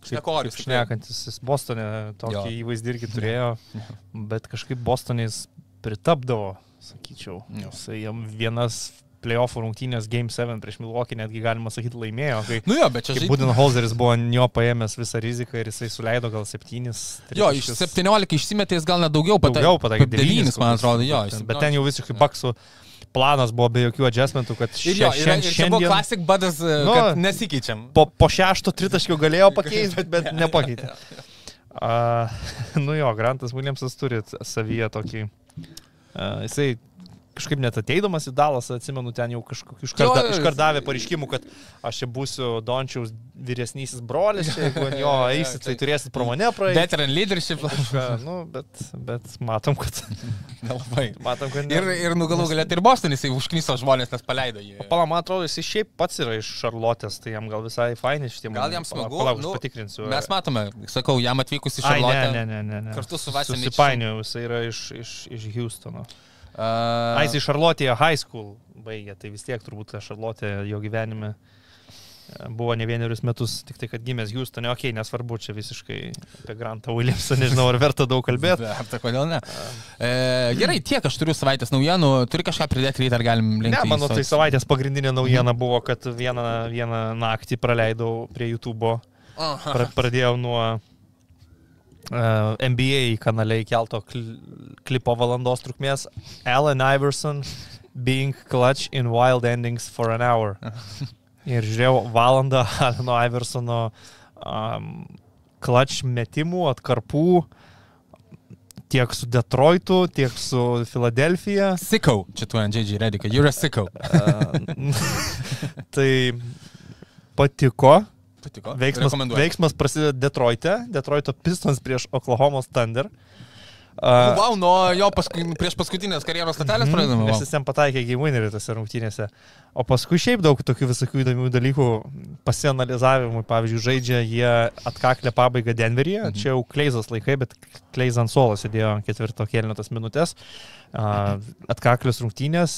Šnekorius. Šnekantis, jis Bostone tokį įvaizdį irgi turėjo, bet kažkaip Bostonės pritapdavo sakyčiau. Jisai jam vienas playoff rungtynės Game 7 prieš Milwaukee netgi galima sakyti laimėjo. Kai, nu jo, bet čia žaidžiu. Budenholzeris buvo jo paėmęs visą riziką ir jisai suleido gal 7. Jo, iš 17 išsimetės gal net daugiau patakė. Daugiau patakė. 9, man atrodo, jo. Bet, bet ten jau visiškai baksų planas buvo be jokių adjustmentų, kad ir jo, ir, ir šiandien... buvo klasik badas, nu, nesikeičiam. Po, po šešto tritaškio galėjo pakeisti, bet nepakeitė. Uh, nu jo, Grantas Williamsas turi savyje tokį jisai kažkaip net ateidamas į Dalas, atsimenu, ten jau kažkokį iškart, davė pareiškimų, kad aš čia būsiu Dončiaus vyresnysis brolis, jeigu jo eisit, tai turėsit pro mane praeiti. Veteran leadership. Nu, bet, bet matom, kad... Nelabai. Matom, kad... Ne. Ir, ir nu galų galėt ir Bostonis, jis užknyso žmonės, nes paleido jį. Pala, man atrodo, jis šiaip pats yra iš Šarlotės, tai jam gal visai faini šitie Gal jam smagu. Palauk, nu, patikrinsiu. Mes matome, sakau, jam atvykus į Šarlotę. Ne, ne, ne, ne. Kartu su Vasiliu. Susipainioju, jis yra iš, iš, iš Houstono. Uh, Ai, jisai Šarlotėje high school baigė, tai vis tiek turbūt Šarlotė jo gyvenime e, buvo ne vienerius metus, tik tai, kad gimęs Houstone, okei, okay, nesvarbu, čia visiškai apie Grantą Williamsą, nežinau, ar verta daug kalbėti. Ar tai kodėl ne? E, gerai, tiek aš turiu savaitės naujienų, turi kažką pridėti ryte, ar galim linkti? Ne, mano tai savaitės pagrindinė naujiena buvo, kad vieną, vieną naktį praleidau prie YouTube'o. Pra, pradėjau nuo NBA kanale įkelto klipo valandos trukmės Allen Iverson being clutch in wild endings for an hour. Ir žiūrėjau valandą Aleno Iversono um, clutch metimų, atkarpų tiek su Detroitu, tiek su Filadelfija. Sikau, čia tu ant JJ Redika, you're a sikau. Uh, tai patiko, patiko. Veiksmas, veiksmas prasideda Detroite, Detroito Pistons prieš Oklahomos Thunder. Uh, wow, nuo jo paskui, prieš paskutinės karjeros statelės pradedame. Wow. Jis ten pataikė winnerį tose rungtynėse. O paskui šiaip daug tokių visokių įdomių dalykų pasianalizavimui. Pavyzdžiui, žaidžia jie atkaklę pabaigą Denveryje. Mhm. Čia jau Kleizas laikai, bet Kleizas ant suolo sėdėjo ketvirto kėlinio tas minutės. Uh, atkaklius rungtynės.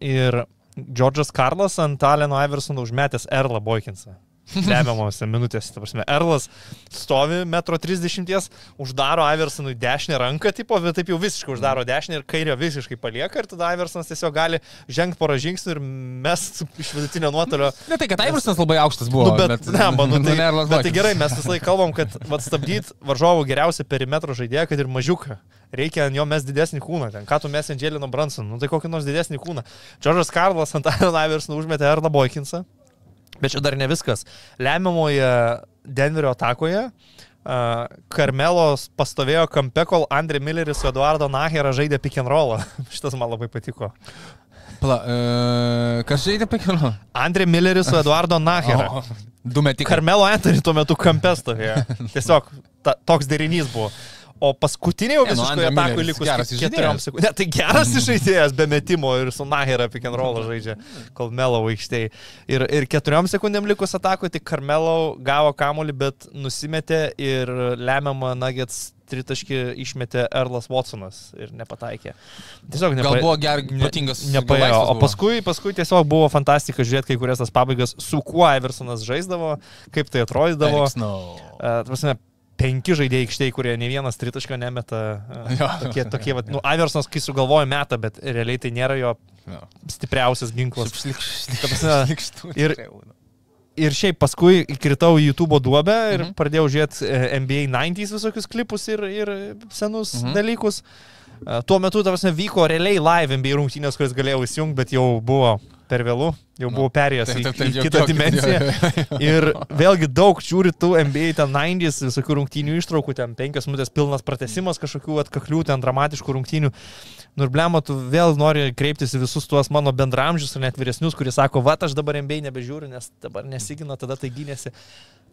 Ir Džordžas Karlas ant Aleno Iversono užmetęs Erlą Boykinsą lemiamose minutėse. Ta prasme, Erlas stovi metro 30, uždaro Iversonui dešinę ranką, tipo, bet taip jau visiškai uždaro dešinę ir kairę visiškai palieka ir tada Iversonas tiesiog gali žengti porą žingsnių ir mes iš vidutinio nuotolio Ne tai, kad Iversonas labai aukštas buvo. Nu, bet, bet, ne, man, nu, tai, Erlas bet tai gerai, mes visą laiką kalbam, kad vat, stabdyti varžovų geriausią perimetro žaidėją, kad ir mažiuką. Reikia ant jo mes didesnį kūną. Ten. Ką tu mes ant Jelino Branson? Nu tai kokį nors didesnį kūną. Džordžas Karlas ant Iron Iverson užmetė Erną Boykinsą. Bet čia dar ne viskas. Lemiamoje Denverio atakoje uh, Karmelos pastovėjo kampe, kol Andrė Milleris su Eduardo Nahera žaidė pick and rollą. Šitas man labai patiko. Pla, uh, kas žaidė pekino? Andrė Milleris su Eduardo Nahera. Du metikai. Karmelo Anthony tuo metu kampe stovėjo. Tiesiog ta, toks derinys buvo. O Ne, nu, visiškai atakui Milleris likus geras ke- žaidėjas. keturiom sekundėm. Ne, tai geras žaidėjas be metimo ir su Nahera pick and roll žaidžia, kol Melo aikštėje. Ir, ir keturiom sekundėm likus atakui, tai Karmelo gavo kamuolį, bet nusimetė ir lemiamą Nuggets tritaškį išmetė Erlas Watsonas ir nepataikė. Tiesiog Gal nepa- buvo ger, ne- protingas. gal Nepaėjo. O paskui, paskui tiesiog buvo fantastika žiūrėti kai kurias tas pabaigas, su kuo Iversonas žaisdavo, kaip tai atrodydavo. Uh, prasme, penki žaidėjai aikštėje, kurie ne vienas tritaško nemeta. Uh, Jo. tokie, tokie, vat, nu, Iversonas, kai sugalvoja metą, bet realiai tai nėra jo Jo. stipriausias ginklas. Šlikštų. ir- Ir šiaip paskui įkritau į YouTube duobę ir Mhm. pradėjau žiūrėti e, NBA 90s visokius klipus ir, ir senus Mhm. dalykus. E, Tuo metu, ta prasme, vyko realiai live NBA rungtynės, kurias galėjau įsijungti, bet jau buvo per vėlų, jau buvau perėjęs taip, į, taip, taip, į kitą dimensiją. Ir vėlgi daug žiūri tų NBA ten 90s, visokių rungtynių ištraukų, ten penkias minutės pilnas pratesimas kažkokių atkaklių, ten dramatiškų rungtynių. Nu ir blemo, tu vėl nori kreiptis į visus tuos mano bendramžius ar net vyresnius, kurie sako, va, aš dabar NBA nebežiūriu, nes dabar nesigina, tada tai gynėsi.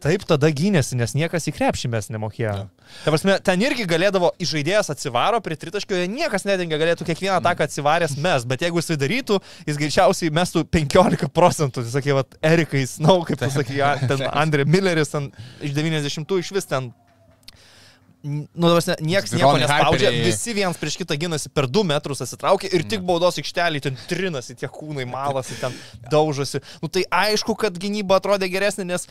Taip, tada gynėsi, nes niekas į krepšį mes nemokėjo. Ta prasme, ten irgi galėdavo, žaidėjas atsivaro prie tritaškio, niekas nedengia, galėtų kiekvieną ataką atsivaręs mes, bet jeigu jisai darytų, jis greičiausiai mestų 15 procentų, jis sakė, va, Erikai Snau, kaip tu sakė, ten Andrė Milleris, ten iš 90 iš vis ten Nu, dabar niekas nieko nespaudžia, visi vienas prieš kitą gynasi per 2 metrus atsitraukia ir tik baudos aikštelį ten trinasi, tie kūnai malasi, ten daužosi. Nu tai aišku, kad gynyba atrodė geresnė, nes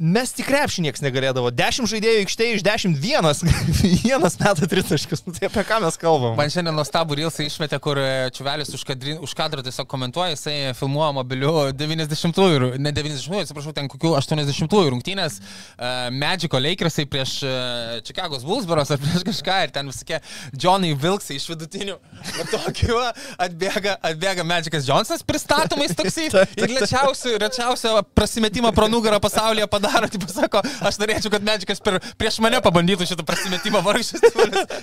mes tik krepšį niekas negalėdavo. 10 žaidėjų aikštėje iš 10 vienas, vienas meta tritaškius. Nu, tai apie ką mes kalbam? Man šiandien nuostabų rilsą išmetė, kur e, Čiuvelis už, kadri, už kadro tiesiog komentuoja, jisai filmuoja mobiliu 90-ųjų, ne 90-ųjų, atsiprašau, ten kokių 80-ųjų rungtynės uh, Magico Lakersai prieš uh, Chicago's Bullsbaros ar prieš kažką ir ten visokie Johnny Vilksai iš vidutinių. Va, atbėga, atbėga Magicas Johnsonas pristatomais toksai ir lėčiausių, rečiausią prasimetimą pro nugarą pasaulyje padaro. Tai pasako, aš norėčiau, kad Magicas per, prieš mane pabandytų šitą prasimetimą vargšas.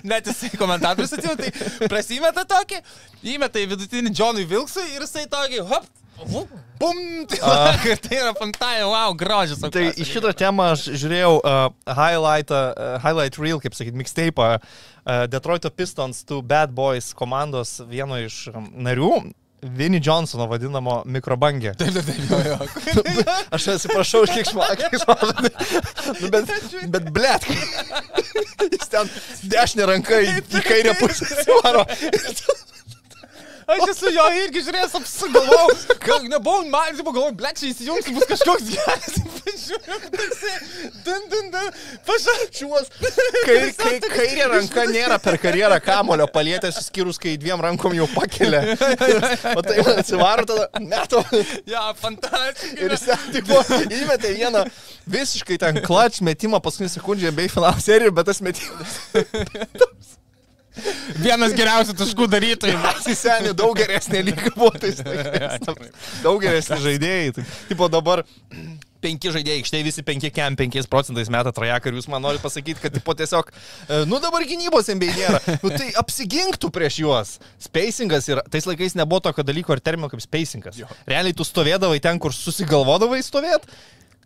Net jisai komentatorius atėjo, tai prasimeta tokį, įmeta į vidutinį Johnny Vilksui ir jisai tokį, hop, bum, tai, uh, tai yra fantastika, wow, grožis. Tai į šitą temą aš žiūrėjau uh, highlight, uh, highlight reel, kaip sakyt, mixtape uh, Detroito Pistons, tų Bad Boys komandos vieno iš narių. Vinny Johnsono vadinamo mikrobangė. Taip, taip, taip, jo, jo. Aš atsiprašau už kiek žmogų. nu, bet, bet blėt. Jis ten dešinę ranką į, į kairę pusę svaro. Aš esu jo irgi žiūrėjęs, apsigalvojau, nebuvau, man, tipo, galvoju, blek, čia įsijungs, bus kažkoks geras, pažiūrėjau, toksai, dun, dun, dun, pašačiuos. Kai, kai kairė ranka nėra per karjerą kamulio palietęs, išskyrus, kai dviem rankom jau pakelia. O tai atsivaro tada, metu. Ja, fantastika. Ir jis ten, tipo, įmetė vieną visiškai ten klač metimą paskutinį sekundžią bei finalo seriją, bet tas metimas. Vienas geriausių taškų darytojų. Mes į senį daug geresnė lyga buvo tais laikais. Daug geresni žaidėjai. Tai, tipo dabar penki žaidėjai, štai visi penki kem 5 procentais meta trajeką ir jūs man norite pasakyti, kad tipo tiesiog, e, nu dabar gynybos MBA nėra. Nu tai apsiginktų prieš juos. Spacingas ir tais laikais nebuvo tokio dalyko ar termino kaip spacingas. Realiai tu stovėdavai ten, kur susigalvodavai stovėti.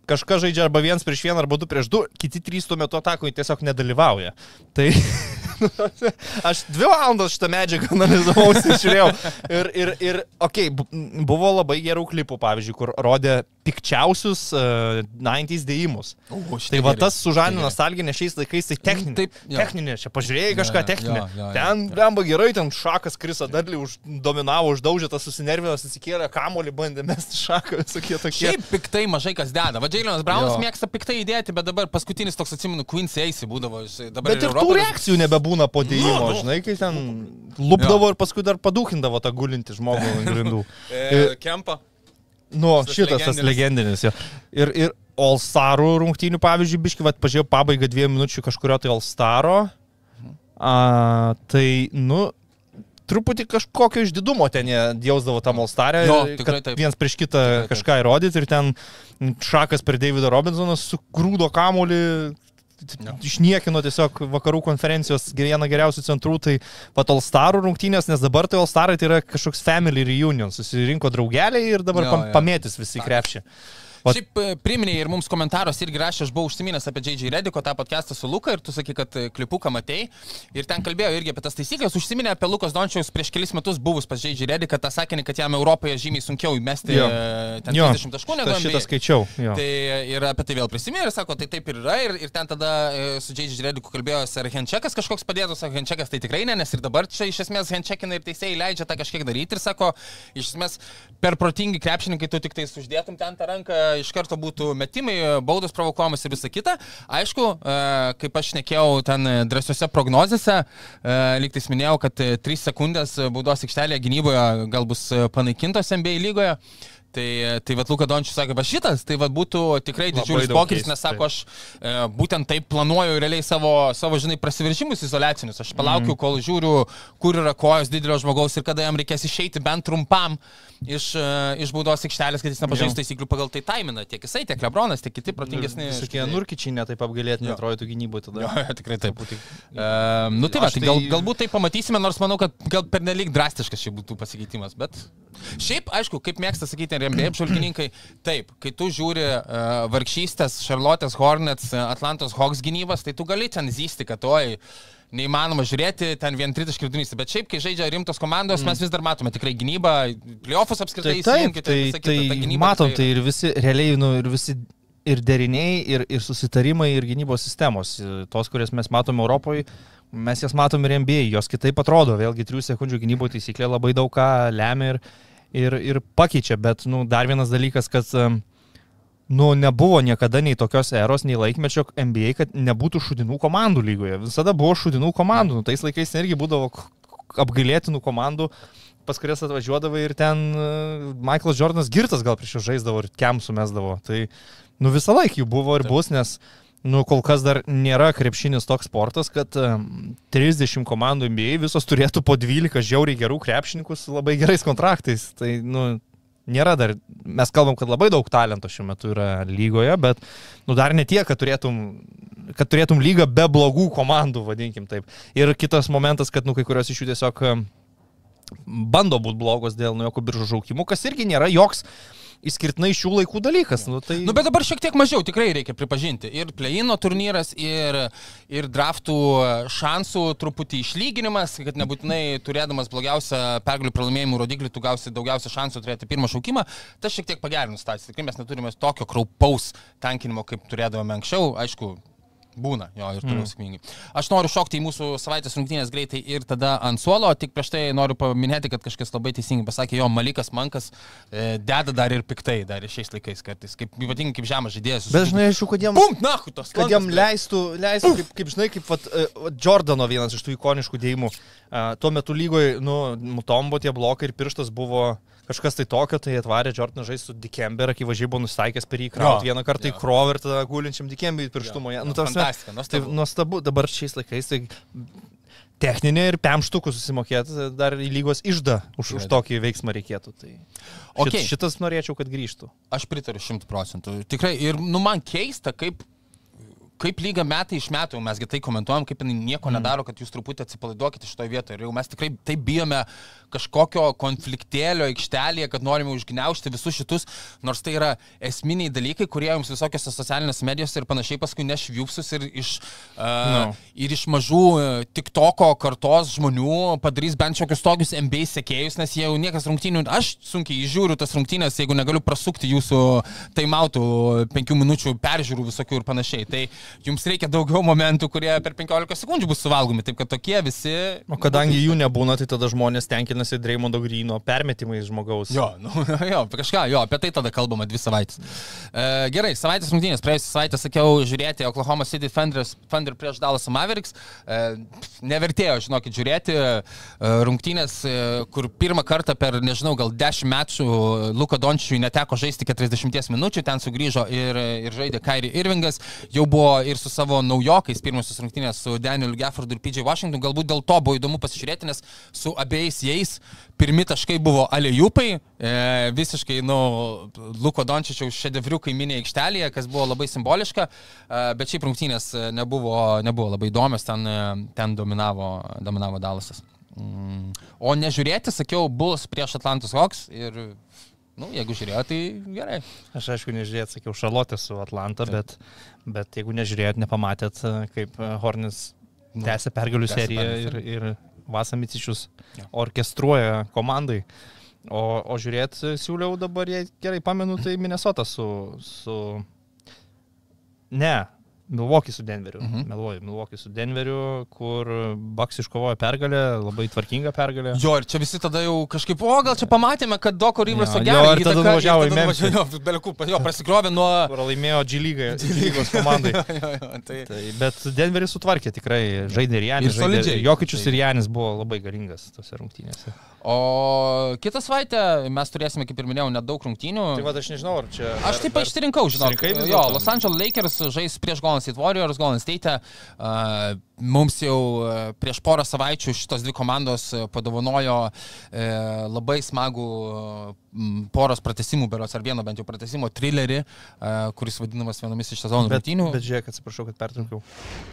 Kažkas žaidžia arba vienas prieš vieną, arba du prieš du, kiti trys tuo metu atakoje tiesiog nedalyvauja. Tai, Aš dvi valandas šitą medžiagą analizavau, žiūrėjau. Ir, ir, ir okei, okay, buvo labai gerų klipų, pavyzdžiui, kur rodė pikčiausius uh, 90s dėjimus. O, Tai va tas sužadino Šitie geri. nostalginė šiais laikais, tai techninė. Taip, jo. techninė, čia pažiūrėjai kažką techninę. jo, jo, jo, Ten, blemba gerai, ten šakas Krisa Darlį už, dominavo, uždaužė tas susinervinęs, atsikėlė, kamolį bandė mesti šaką, visokie tokie. Šiaip piktai mažai kas deda. Va, Džiailinas Braunas mėgsta piktai įdėti, bet dabar paskutinis toks, atsimenu, Quincy Eisy būdavo. Bet ir tų Europoje- reakcijų nebebūna po dėjimo, Nu, nu. žinai, kai ten lupdavo ir paskui dar padūkindavo tą gulintį žmogų ant grindų. E, Kempa. Nu, Tas šitas tas legendinis. legendinis. Jo. Ir, ir All Starų rungtynių, pavyzdžiui, biški, va, pažiūrėjau pabaigą dviejų minučių kažkurio tai All Staro. A, tai, nu, truputį kažkokio išdidumo ten jie jausdavo tam All Star'e. Jo, tikrai taip. Vienas prieš kitą Tikrai kažką įrodyti ir ten šakas per Davidą Robinsoną sugrūdo kamolį. Jo. Išniekino tiesiog vakarų konferencijos vieną geriausių centrų, tai pat All Starų rungtynės, nes dabar tai All Starai tai yra kažkoks family reunion, susirinko draugeliai ir dabar Jo, pam, jo. pamėtis visi krepšį. Vat- Šiaip e, priminė ir mums komentaros irgi rašė, aš buvau užsiminęs apie J.J. Rediko tą podcastą su Luka ir tu sakai, kad e, klipuką matei. Ir ten kalbėjau irgi apie tas taisyklės, užsiminė apie Lukas Dončiaus prieš kelis metus buvus pas J.J. Rediką, tą sakinį, kad jam Europoje žymiai sunkiau įmesti Jo. e, ten Jo, 30 taškų negu Aš šitą NBA. skaičiau. Jo. Tai ir apie tai vėl prisiminė ir sako, tai taip ir yra. Ir, ir ten tada su J.J. Rediku kalbėjo, ar Henčekas kažkoks padėtų, sako, Henčekas tai tikrai ne, nes ir dabar čia iš esmės Henčekinai ir teisėjai leidžia tą kažkiek daryti. Ir sako, iš esmės per protingi krepšininkai tu tik tai uždėtum ten tą ranką, iš karto būtų metimai, baudos provokuojamas ir visa kita. Aišku, e, kaip aš nekėjau ten e, drąsiuose prognozėse, e, lygtais minėjau, kad 3 sekundės baudos aikštelėje gynyboje gal bus e, panaikintos NBA lygoje. Tai, tai vad Luka Dončius sakė, va šitas, tai vad būtų tikrai didžiulis pokytis, nes sako, aš e, būtent taip planuoju realiai savo, savo žinai, prasiveržimus izolacinius. Aš palaukiu, kol žiūriu, kur yra kojos didelio žmogaus ir kada jam reikės išeiti bent trumpam e, iš baudos aikštelės, kad jis nepažeistų Jo. taisyklių pagal tai taimina. Tiek jisai, tiek Lebronas, tiek kiti protingesni. Visokie nurkičiai netaip apgalėtini atrodytų gynyboje tada. Jo, tikrai taip. Truputį- Uh, nu tai va, tai gal, tai- galbūt tai pamatysime, nors manau, kad gal pernelyg drastiškas čia būtų pasikeitimas, bet šiaip, aišku, kaip mėgsta sakyti ir MBA apžvalgininkai, taip, kai tu žiūri uh, vargšystės, Charlotte's Hornets, uh, Atlantos Hawks gynybas, tai tu gali ten zysti, kad oi, neįmanoma žiūrėti, ten vien tritaškį vidurys, bet šiaip, kai žaidžia rimtos komandos, mm. mes vis dar matome tikrai gynybą, playoffs apskritai Tai įsijunkite, tai, kita, tai ta gynyba matom, tai ir visi realiai, nu, ir visi ir deriniai, ir, ir susitarimai, ir gynybos sistemos, tos, kurias mes matome Europoje, mes jas matom ir NBA, jos kitaip atrodo, vėlgi 3 sekundžių gynybo taisyklė labai daug ką lemia ir, ir, ir pakeičia, bet, nu, dar vienas dalykas, kad um, nu, nebuvo niekada nei tokios eros, nei laikmečio NBA, kad nebūtų šudinų komandų lygoje. Visada buvo šudinų komandų. Nu, tais laikais irgi būdavo apgailėtinų komandų, pas kurias atvažiuodavo ir ten uh, Michaelas Jordanas girtas gal prieš juos žaisdavo ir kem sumesdavo. Tai, nu, visą laiką jų buvo ir bus, nes, nu, kol kas dar nėra krepšinis toks sportas, kad um, 30 komandų NBA visos turėtų po 12 žiauriai gerų krepšininkų su labai gerais kontraktais. Tai, nu, nėra dar, mes kalbam, kad labai daug talento šiuo metu yra lygoje, bet, nu, dar ne tiek, kad turėtum, kad turėtum lygą be blogų komandų, vadinkim taip. Ir kitas momentas, kad, nu, kai kurios iš jų tiesiog em, bando būti blogos dėl nuojokų biržų žaukimų, kas irgi nėra joks išskirtinai šių laikų dalykas. Nu, tai... Nu, bet dabar šiek tiek mažiau, tikrai reikia pripažinti. Ir pleino turnyras, ir, ir draftų šansų truputį išlyginimas, kad nebūtinai turėdamas blogiausią pergalių pralaimėjimų rodiklį, tu gausi daugiausia šansų turėti pirmą šaukimą. Tas šiek tiek pagerino situaciją. Tikrai mes neturime tokio kraupaus tankinimo, kaip turėdavome anksčiau. Aišku, Būna, jo, ir toliau mm. sėkmingai. Aš noriu šokti į mūsų savaitės rungtynės greitai ir tada ant suolo, tik prieš tai noriu paminėti, kad kažkas labai teisingai pasakė, jo, Malikas Mankas e, deda dar ir piktai, dar ir šiais laikais kartais, kaip ypatingai kaip žemas žaidėjas. Bet žinai, aš jau, kad jam... Pum, na, tos kad jam leistų, leistų kaip, kaip žinai, kaip vat, uh, Jordano vienas iš tų ikoniškų dėjimų. Uh, tuo metu lygoje, nu, mutombo tie blokai ir pirštas buvo kažkas tai tokio, tai atvarė Jordaną žaisti su Dikember, akivaizdžiai buvo nustaikęs per jį kraut vieną kartą į jo. krovą ir tada gulinčiam Dikemberį pirštumoje. Nu, Fantastika, nuostabu. Tai nuostabu, dabar šiais laikais tai techninė ir pemštukų susimokėti dar į lygos išdą už, už tokį veiksmą reikėtų. Tai Okei. šit, šitas norėčiau, kad grįžtų. Aš pritariu šimtų procentų. Tikrai, ir nu man keista, kaip kaip lyga metai iš metų, mesgi tai komentuojam, kaip jinai nieko mm. nedaro, kad jūs truputį atsipalaiduokite šitoje vietoje. Ir jau mes tikrai taip bijome kažkokio konfliktėlio aikštelėje, kad norime užgneušti visus šitus, nors tai yra esminiai dalykai, kurie jums visokiose socialinėse medijose ir panašiai paskui nešviupsus ir iš, uh, No. ir iš mažų uh, TikToko kartos žmonių padarys bent šiokius tokius MBA sekėjus, nes jie jau niekas rungtynių, aš sunkiai žiūriu tas rungtynės, jeigu negaliu prasukti jūsų taimautų penkių minučių peržiūrų visokių ir panašiai. Tai jums reikia daugiau momentų, kurie per 15 sekundžių bus suvalgomi, taip kad tokie visi... O kadangi jų nebūna, tai tada žmonės tenkinasi Dreimondo Grino permetimais žmogaus. Jo, nu, jo, kažką, jo, apie tai tada kalbama dvi savaitės. E, gerai, savaitės rungtynės. Praėjusią savaitę sakiau žiūrėti Oklahoma City Thunders, Thunder prieš Dallas Mavericks. E, nevertėjo, žinokit, žiūrėti e, rungtynės, e, kur pirmą kartą per, nežinau, gal 10 metų Luko Dončiui neteko žaisti 40 minučių, ten sugrįžo ir, ir žaidė Kairi Irvingas, jau buvo ir su savo naujokais pirmosios rungtynės su Daniel Gaffordu ir PJ Washington, galbūt dėl to buvo įdomu pasižiūrėti, nes su abiejais jais pirmi taškai buvo alėjupai, e, visiškai, nu, Luko Dončičiaus šedevriukai minė aikštelėje, kas buvo labai simboliška, e, bet šiaip rungtynės e, nebuvo, nebuvo labai įdomios, ten, e, ten dominavo, dominavo Dalasas. Mm. O nežiūrėti, sakiau, Bulls prieš Atlantus Hawks ir, nu, jeigu žiūrėjo, tai gerai. Aš aišku nežiūrėjau, sakiau, šalotė su Atlanta, bet, bet jeigu nežiūrėjot, nepamatėt, kaip Hornis Nu, tęsia pergalių seriją ir, ir Vasamicičius Jo. orkestruoja komandai. O, o žiūrėt, siūliau dabar, jei gerai pamenu, tai Minnesota su... su... Ne, Milwaukee su Denveriu. Mhm. Meluoju, Milwaukee su Denveriu, kur Baks iškovojo pergalę, labai tvarkingą pergalę. Jo, ir čia visi tada jau kažkaip, o gal čia pamatėme, kad Doko Riverso Jo, gerai. jo, ir tada nuvažiavo į Memphį. Jo, belekų, jo, prasikrovė nuo... Kur laimėjo G lygos komandai. jo, jo, tai... Tai, bet Denveris sutvarkė tikrai, žaidė ir Janis, Ir solidžiai. Jokičius Tai- ir Janis buvo labai galingas tose rungtynėse. O kitą savaitę mes turėsime, kaip ir minėjau, nedaug rungtynių. Tai va, aš nežinau, ar čia... Aš taip pat išsirinkau, vis Jo? Los Angeles Lakers žais prieš Golden State Warriors, Golden State. Uh, mums jau uh, prieš porą savaičių šitos dvi komandos uh, padovanojo uh, labai smagų poros pratesimų, beros ar vieno bent jau pratesimo trilerį, uh, kuris vadinamas vienomis iš sezono Bet, rungtynių. bet žiūrėk, atsiprašau, kad pertraukiau.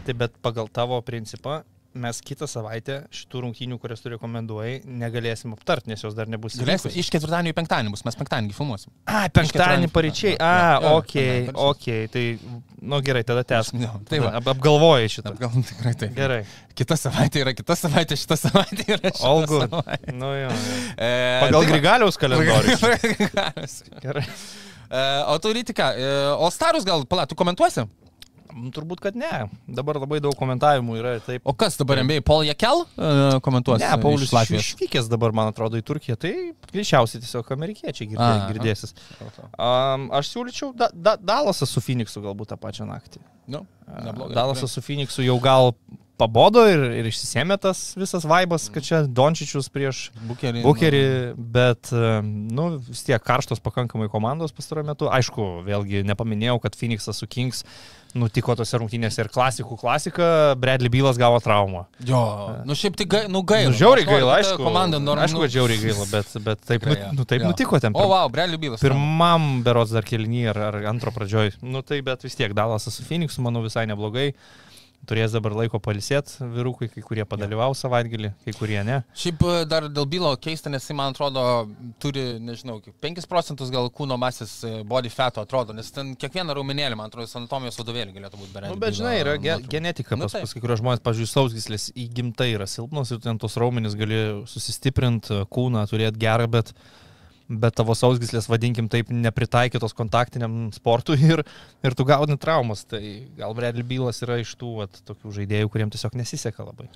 Tai bet pagal tavo principą mes kitą savaitę šitų rungtynių, kurias tu rekomenduoji, negalėsim aptarti, nes jos dar nebus Galėsim, iš ketvirtadienio į penktadienį bus, mes penktadienį filmuosim. A, penktadienį pareičiai. A, jo, ok, penktadienį ok. Tai, nu gerai, tada tęsk. Jo, tai va. Ap- Apgalvojai šitą. Gal tikrai taip. Gerai. Kita savaitė yra kita savaitė, šita savaitė yra savaitė. Nu, jo, jo. E, Pagal tai. Grigaliaus kalendorių. Grigalius. Gerai. E, o tu rytika, e, o starus gal, pala, tu komentuosi? Nu, Turbūt, kad ne. Dabar labai daug komentavimų yra taip. O kas dabar MBA, Paul Jekel e, komentuos? Ne, Paulius iš Latvijos. išvykęs dabar, man atrodo, į Turkiją, tai greičiausiai tiesiog amerikiečiai girdė, Aha. girdėsis. Um, aš siūlyčiau da, da, Dalasą su Phoenixu galbūt tą pačią naktį. Nu, neblogai. Dalasas su Phoenixu jau gal pabodo ir, ir išsisėmė tas visas vaibas, kad čia Dončičius prieš Bukerį. Bukerį, bet, um, nu, vis tiek karštos pakankamai komandos pastaruoju metu. Aišku, vėlgi nepaminėjau, kad Phoenixas su Kings nutiko tose rungtynėse ir klasikų klasika, Bradley Bylas gavo traumą. Jo, nu šiaip tai gai, nu gaila. Nu, žiauriai gaila, aišku. Komanda nors. Aišku, kad žiauriai gaila, bet, bet taip, Tikrai, nu, nu, taip Jo. nutiko ten. O, pir- wow, Bradley Bylas. Pirmam berots dar kelny ar, ar antro pradžioj. Nu tai bet vis tiek Dalasas su Phoenixu, manau, visai neblogai. Turės dabar laiko palisėti vyrukai, kai kurie padalyvau savaitgalį, kai kurie ne. Šiaip e, dar dėl bylo keista, nes jis, man atrodo, turi, nežinau, kiek- 5 procentus gal kūno masės e, body fato atrodo, nes ten kiekvieną raumenėlį, man atrodo, anatomijos vadovėlį galėtų būti beveik. Nu, bet žinai, yra ge genetika, Nu, pas, taip. pas kai kurios žmonės, pavyzdžiui, sausgyslės įgimtai yra silpnos ir ten tos raumenys gali susistiprinti, kūną turėti gerą, bet, bet tavo sausgyslės, vadinkim taip, nepritaikytos kontaktiniam sportui ir, ir tu gauni traumas. Tai gal Bradley Bylas yra iš tų vat, tokių žaidėjų, kuriems tiesiog nesiseka labai.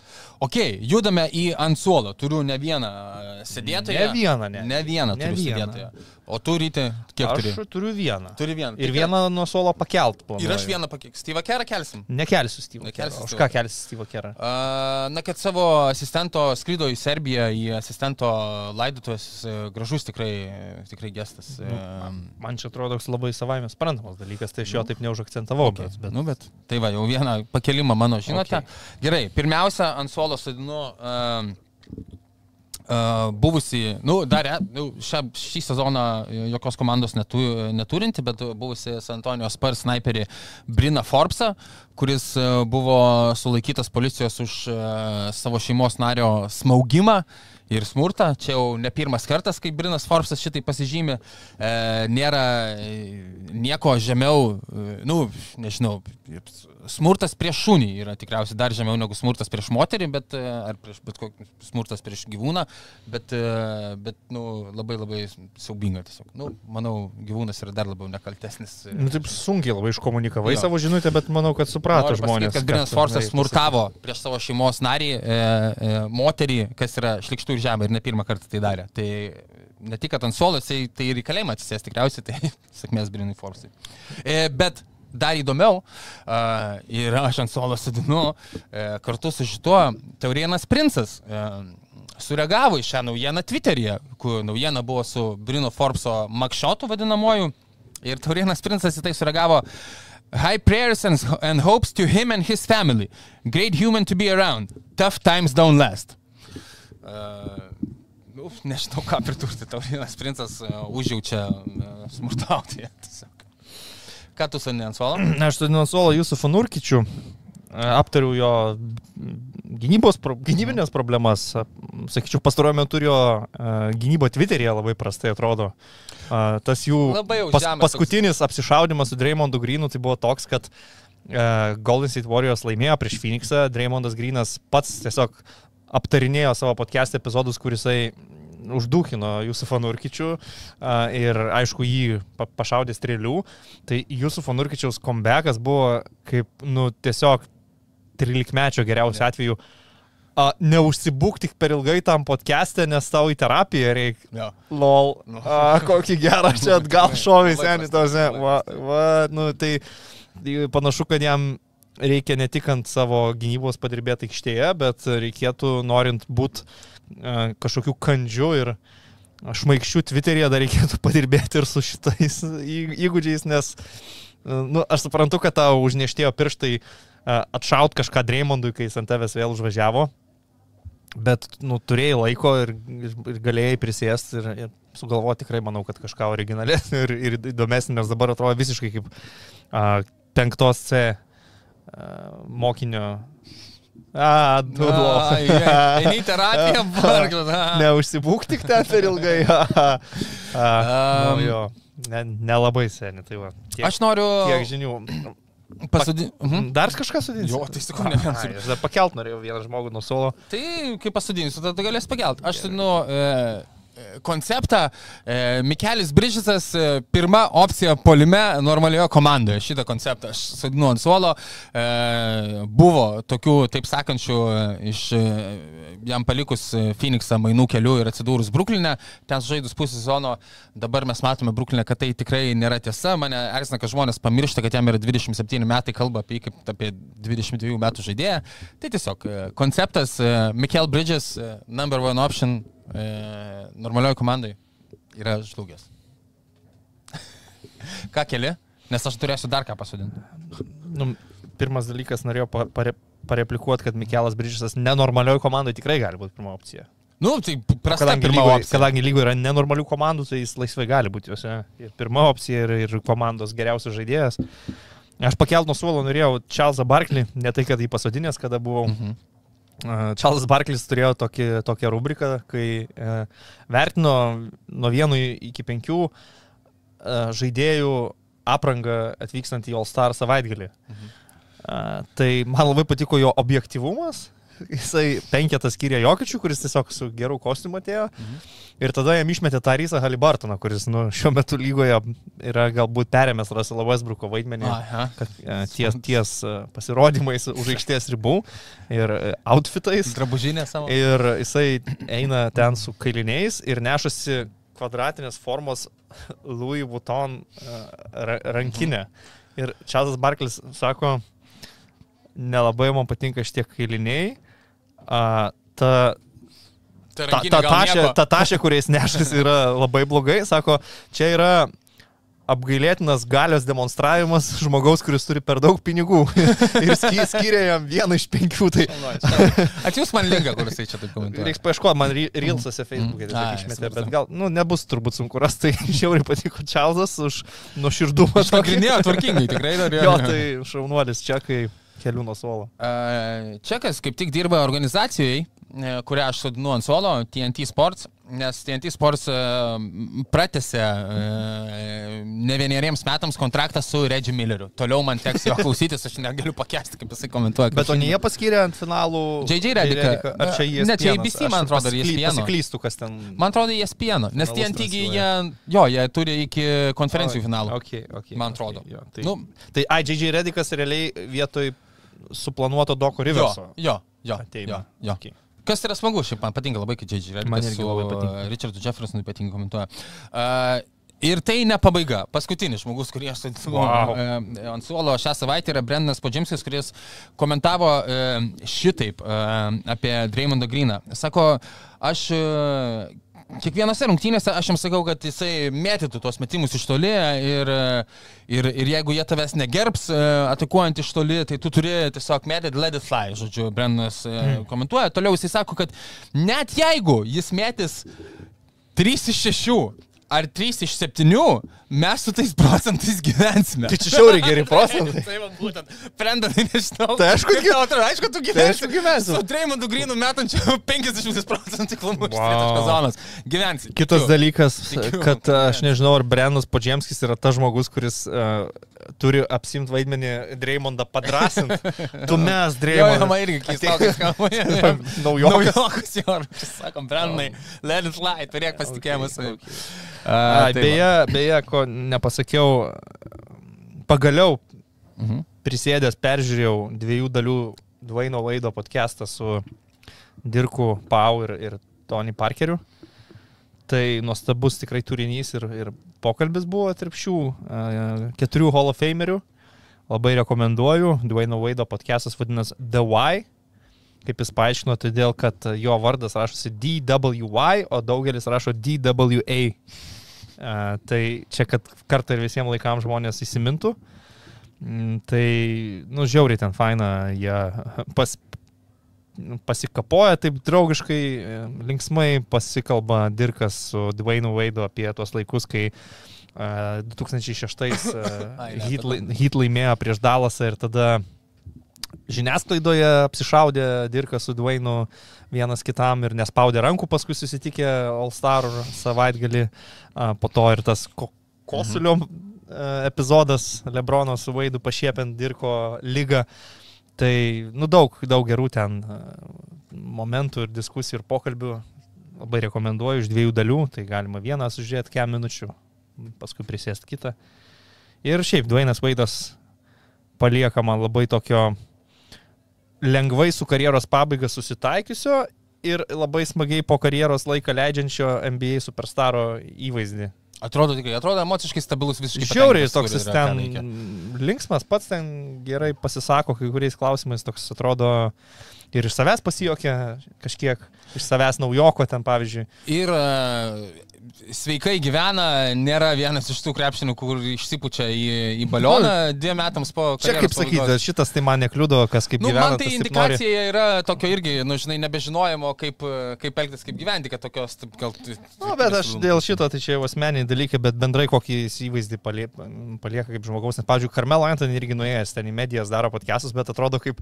Ok, judame į ant suolo. Turiu ne vieną e, sėdėtoją. Ne vieną, ne. Ne vieną Ne vieną. O tu ryti, kiek Aš turi? turiu vieną. Turi vieną. Ir Tai vieną nuo suolo pakelt. Ir planuoju. aš vieną pakeiksiu. Steve Kerą kelsim. Nekelsiu Steve'o Nekelsi Kerą. Už ką Kerą. kelsi Steve'o Kerą? A, Na, kad savo asistento skrydo į Serbiją, į asistento laidotuvės, e, gražus tikrai, tikrai gestas. Nu, e, Man čia atrodo toks labai savaime suprantamas dalykas, tai aš jo taip neužakcentavau. Okay. Bet, bet... Nu, bet tai va, jau vieną pakelimą mano žinote. Okay. Gerai, pirmiausia, ant suolo sodinu uh, Uh, buvusi, nu, dar, e- nu, šią, šį sezoną jokios komandos netu, neturinti, bet buvusi San Antonijos Spurs sniperį Brina Forbesą, kuris uh, buvo sulaikytas policijos už uh, savo šeimos nario smaugimą ir smurtą. Čia jau ne pirmas kartas, kai Brinas Forbesas šitai pasižymė. E, nėra nieko žemiau, e, nu, nežinau, smurtas prieš šunį yra tikriausiai dar žemiau negu smurtas prieš moterį, bet, e, ar prieš bet kokį smurtas prieš gyvūną, bet, e, bet nu, labai labai siaubinga tiesiog. Nu, manau, gyvūnas yra dar labiau nekaltesnis. Nu, taip sunkiai labai iškomunikavai jo. savo žinutę, bet manau, kad suprato Noriu žmonės. Pasakyt, kad Brinas Forsas smurtavo prieš savo šeimos narį, e, e, moterį, kas yra šlikštų ir žemė ir ne pirmą kartą tai darė. Tai ne tik, kad ant suolo, tai, tai ir į kalėjimą atsisės tikriausiai, tai sėkmės Brinui Forsai. E, bet dar įdomiau, uh, ir aš ant suolo sėdinu, uh, kartu su šituo Taurienas Princas. Uh, sureagavo į šią naujieną Twitter'yje, kur naujiena buvo su Bruno Forbeso makšotu vadinamoju. Ir Taurienas Princas į tai sureagavo. High prayers and, and hopes to him and his family. Great human to be around. Tough times don't last. Uh, uf, nežinau, ką pridurti. Taurienas Princas uh, užjaučia uh, smurtauti. Tiesiog. Ką tu sani ant suolo? Aš sodinu ant suolo jūsų fanurkičių, aptariau jo gynybos, gynybinės problemas. Sakyčiau, pastaruoju metu jo gynybo Twitter'yje labai prastai atrodo. Tas jų pas, paskutinis toks... apsišaudimas su Dreymondu Greenu tai buvo toks, kad Golden State Warriors laimėjo prieš Phoenixą, Dreymondas Greenas pats tiesiog aptarinėjo savo podcast epizodus, kurisai uždūkino Jusufą Nurkičių ir aišku jį pašaudė strėlių, tai Jusufo Nurkičiaus comebackas buvo kaip, nu, tiesiog 13 mečio geriausiu atveju. A, neužsibūk tik per ilgai tam podcast'e, nes tau į terapiją reikia. Ja. Lol. Nu. A, kokį gerą čia atgal šovį seniai tose. Va, va, nu, tai, tai panašu, kad jam reikia ne tik ant savo gynybos padirbėti aikštėje, bet reikėtų, norint būti kažkokių kandžių ir šmaikščių Twitter'yje dar reikėtų padirbėti ir su šitais įgūdžiais, nes nu, aš suprantu, kad tau užneštėjo pirštai atšaut kažką Dreimondui, kai jis ant tavęs vėl užvažiavo, bet nu, turėjai laiko ir, ir galėjai prisėsti ir, ir sugalvoti tikrai, manau, kad kažką originalesnio ir, ir įdomesnio, nes dabar atrodo visiškai kaip a, penktos C a, mokinio A, du blogai. Eini terapiją, varglas. Neužsibūk tik ten per ilgai. A, a, nu, jo, nelabai ne seniai, tai va. Tiek, aš noriu. Tiek žinių. Pasodinti. Mhm. Dar kažką sudinti? Jo, tai sakau, ne vienas. Aš pakelt norėjau vieną žmogų nuo solo. Tai kaip pasodinsiu, tada galės pakelt. Aš sudinu. E, konceptą. E, Mikelis Bridžisas e, pirma opcija polime normalioje komandoje. Šitą konceptą aš sodinu ant suolo. E, buvo tokių, taip sakančių, iš jam palikus Phoenixą mainų kelių ir atsidūrus Bruklinę, ten žaidus pusę sezono, dabar mes matome Bruklinę, kad tai tikrai nėra tiesa. Mane erzina, kad žmonės pamiršta, kad jam yra 27 metai, kalba apie jį kaip apie 22 metų žaidėją. Tai tiesiog konceptas Mikel Bridges, number one option e, normalioje komandai yra žlugęs. ką keli? Nes aš turėsiu dar ką pasodinti. Nu, pirmas dalykas, norėjau pare, pareplikuoti, kad Mikelas Bridžisas nenormalioje komandoje tikrai gali būti pirma opcija. Nu, tai prasta kadangi pirma lygoje, opcija. kadangi lygoje yra nenormalių komandų, tai jis laisvai gali būti juose. Ir pirma opcija, ir, ir komandos geriausias žaidėjas. Aš pakelt nuo suolo norėjau Čarlzą Barklį, ne tai, kad jį pasodinęs, kada buvau. Mhm. Čarlis Barklis turėjo tokį, tokią rubriką, kai e, vertino nuo vieno iki penkių e, žaidėjų aprangą atvykstant į All Star savaitgalį. Mhm. E, tai man labai patiko jo objektivumas, jisai penketą skiria Jokičių, kuris tiesiog su geru kostiumu atėjo. Mhm. Ir tada jam išmetė tą Rysą Halibartoną, kuris nu, šiuo metu lygoje yra galbūt perėmęs Russell Westbrooko vaidmenį Aha. kad, e, ties, ties e, pasirodymais už aikštės ribų ir e, outfitais. Drabužinė savo. Ir jisai eina ten su kailiniais ir nešasi kvadratinės formos Louis Vuitton ra rankinę. Mhm. Ir Čazas Barklis sako, nelabai man patinka šitie kailiniai. A, ta Tai ta, ta, tašė, ta tašė, kuriais nešas yra labai blogai, sako, čia yra apgailėtinas galios demonstravimas žmogaus, kuris turi per daug pinigų ir sky- skiria jam vieną iš penkių. Tai Atsiūs man linką, kur jisai čia taip komentuoja. reiks paieškoti, man re- Reels'ose Facebook'e Ai, tiesiog išmetė, bet gal, nu, nebus turbūt sunku rasti, tai žiauriai patiko Čarlzas už nuoširdumą. tokį. Nagrinėjo tvarkingai, tikrai dar Jo, tai šaunuolis čia, kai kelių nuo suolo. Čekas kaip tik dirba organizacijai, e, kurią aš sodinu ant suolo, TNT Sports, nes TNT Sports e, pratęsė e, ne vieneriems metams kontraktą su Reggie Milleriu. Toliau man teks jo klausytis, aš negaliu pakęsti, kaip jisai komentuoja. Bet o ne jie paskyrė ant finalų. JJ Rediką. Ar čia jie? Ne, čia ABC, man atrodo, ar ESPN. Pasiklystu, kas ten. Man atrodo, jie spieno, nes TNT jie, jo, jie turi iki konferencijų finalų. Okay, okay, Man atrodo. Okay, jo, tai, Nu, tai ai, JJ Redikas realiai vietoj suplanuoto Doko jo, Riverso. jo, jo, Ateina. jo, jo. Okay. Kas yra smagu, šiaip man patinka labai, kai J.J. Man Redikas irgi labai patinka. Richardu Jeffersonu ypatingai komentuoja. Uh, Ir tai ne pabaiga. Paskutinis žmogus, kurį aš Wow. e, ant suolo šią savaitę yra Brendanas Podžimskis, kuris komentavo e, šitaip e, apie Dreymondą Greeną. Sako, aš e, kiekvienose rungtynėse aš jam sakau, kad jisai mėtytų tuos metimus iš toli ir, ir, ir jeigu jie tavęs negerbs e, atakuojant iš toli, tai tu turi tiesiog mėtyti let it fly, žodžiu, Brendanas e, komentuoja. Toliau jisai sako, kad net jeigu jis mėtys 3 iš 6 ar 3 iš 7, mes su tais procentais gyvensime. Tai čia šiauriai geri procentai. Tai va būtent. Prenda, tai nežinau. Tai aišku, Kaip tau atrodo, aišku, tu Tai gyvensi. aišku gyvensiu. Su Dreymondu Grinu metančiu 50 procentų klamų iš Wow. zonos. Gyvensi. Kitas Tikiu. dalykas, Tikiu. kad aš nežinau, ar Brennas Podžemskis yra tas žmogus, kuris uh, turi apsimti vaidmenį Dreymondą padrasinti. Tu mes, Dreymondą. man irgi keistokas skamba. Naujokas. Naujokas jo, sakom, Brendai, let it fly, turėk pasitikėjimą savimi. Ai, tai beje, beje, ko nepasakiau, pagaliau Mhm. prisėdęs peržiūrėjau dviejų dalių Dvaino Vaido podcastą su Dirku Pau ir, ir Tony Parkeriu. Tai nuostabus tikrai turinys ir, ir pokalbis buvo tarp šių uh, keturių Hall of Famerių. Labai rekomenduoju. Dvaino Vaido podcastas vadinasi The Why. Kaip jis paaiškino, todėl kad jo vardas rašosi DWY, o daugelis rašo DWA. Uh, tai čia, kad kartą ir visiems laikams žmonės įsimintų. Mm, Tai, nu, žiauriai ten faina, jie pas, pasikapoja taip draugiškai, e, linksmai pasikalba Dirkas su Dvainu Vaidu apie tuos laikus, kai uh, 2006 Ai, uh, ne, Heat, tada. lai- Heat laimėjo prieš Dalasą ir tada žiniasklaidoje apsišaudė Dirkas su Dvainu vienas kitam ir nespaudė rankų, paskui susitikę All Star savaitgalį, po to ir tas ko kosulio mhm. epizodas Lebrono su Vaidu pašiepiant Dirko lygą. Tai, nu, daug, daug gerų ten a, momentų ir diskusijų ir pokalbių. Labai rekomenduoju iš dviejų dalių, tai galima vieną sužiūrėti kem minučių, paskui prisėsti kitą. Ir šiaip Dvainas Vaidas palieka man labai tokio lengvai su karjeros pabaiga susitaikiusio ir labai smagiai po karjeros laiką leidžiančio NBA superstaro įvaizdį. Atrodo tikrai, atrodo emociškai stabilus visiškai. Žiauriai toks jis ten veikia. linksmas, pats ten gerai pasisako kai kuriais klausimais, toks atrodo ir iš savęs pasijokia kažkiek, iš savęs naujoko ten pavyzdžiui. Ir e, sveikai gyvena, nėra vienas iš tų krepšinių, kur išsipučia į, į balioną dviem metams po... Čia kaip sakyti, šitas tai man nekliudo, kas kaip Nu, gyvena. man tai indikacija yra tokio irgi, nu, žinai, nebežinojimo, kaip, kaip elgtis, kaip gyventi, kad tokios, taip, gal... Nu, bet aš dėl šito, tai čia jau asmeniai dalykai, bet bendrai kokį įvaizdį palie- palieka kaip žmogaus. Nes, pavyzdžiui, Carmelo Anthony irgi nuėjęs ten į medijas, daro podcastus, bet atrodo kaip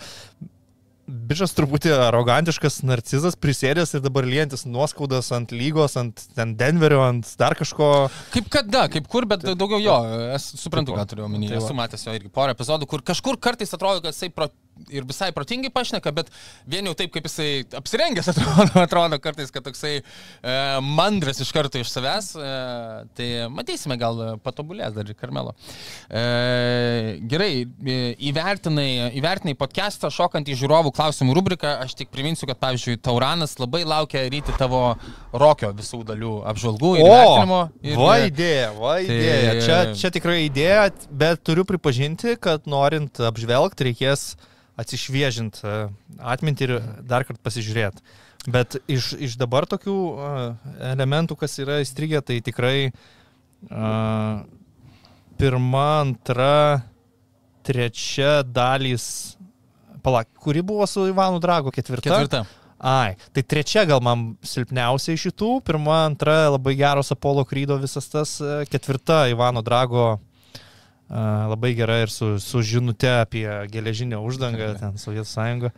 bičias truputį arogantiškas narcizas prisėdęs ir dabar lientis nuoskaudas ant lygos, ant ten Denverio, ant dar kažko. Kaip kada, kaip kur, bet daugiau jo, aš suprantu, ką turiu omeny. Va. Esu matęs jo irgi porą epizodų, kur kažkur kartais atrodo, kad jisai pro, ir visai protingai pašneka, bet vien jau taip, kaip jisai apsirengęs atrodo, atrodo kartais, kad toksai e, mandras iš karto iš savęs. E, tai matysime, gal patobulės dar ir Karmelo. E, gerai, e, įvertinai, įvertinai podcastą, šokant į žiūrovų klausimų rubriką, aš tik priminsiu, kad pavyzdžiui, Tauranas labai laukia ryti tavo rokio visų dalių apžvalgų ir vertinimo. Ir, va idėja, va tai- idėja. Čia, čia tikrai idėja, bet turiu pripažinti, kad norint apžvelgti, reikės atsišviežinti e, atmintį ir dar kartą pasižiūrėti. Bet iš, iš dabar tokių uh, elementų, kas yra įstrigę, tai tikrai uh, pirma, antra, trečia dalys. Palak, kuri buvo su Ivanu Drago ketvirta? Ketvirta. Ai, tai trečia gal man silpniausia iš šitų, pirma, antra labai geros Apollo krydo visas tas, e, ketvirta Ivano Drago a, labai gera ir su, su žinute apie geležinę uždangą, ten Sovietų sąjungą.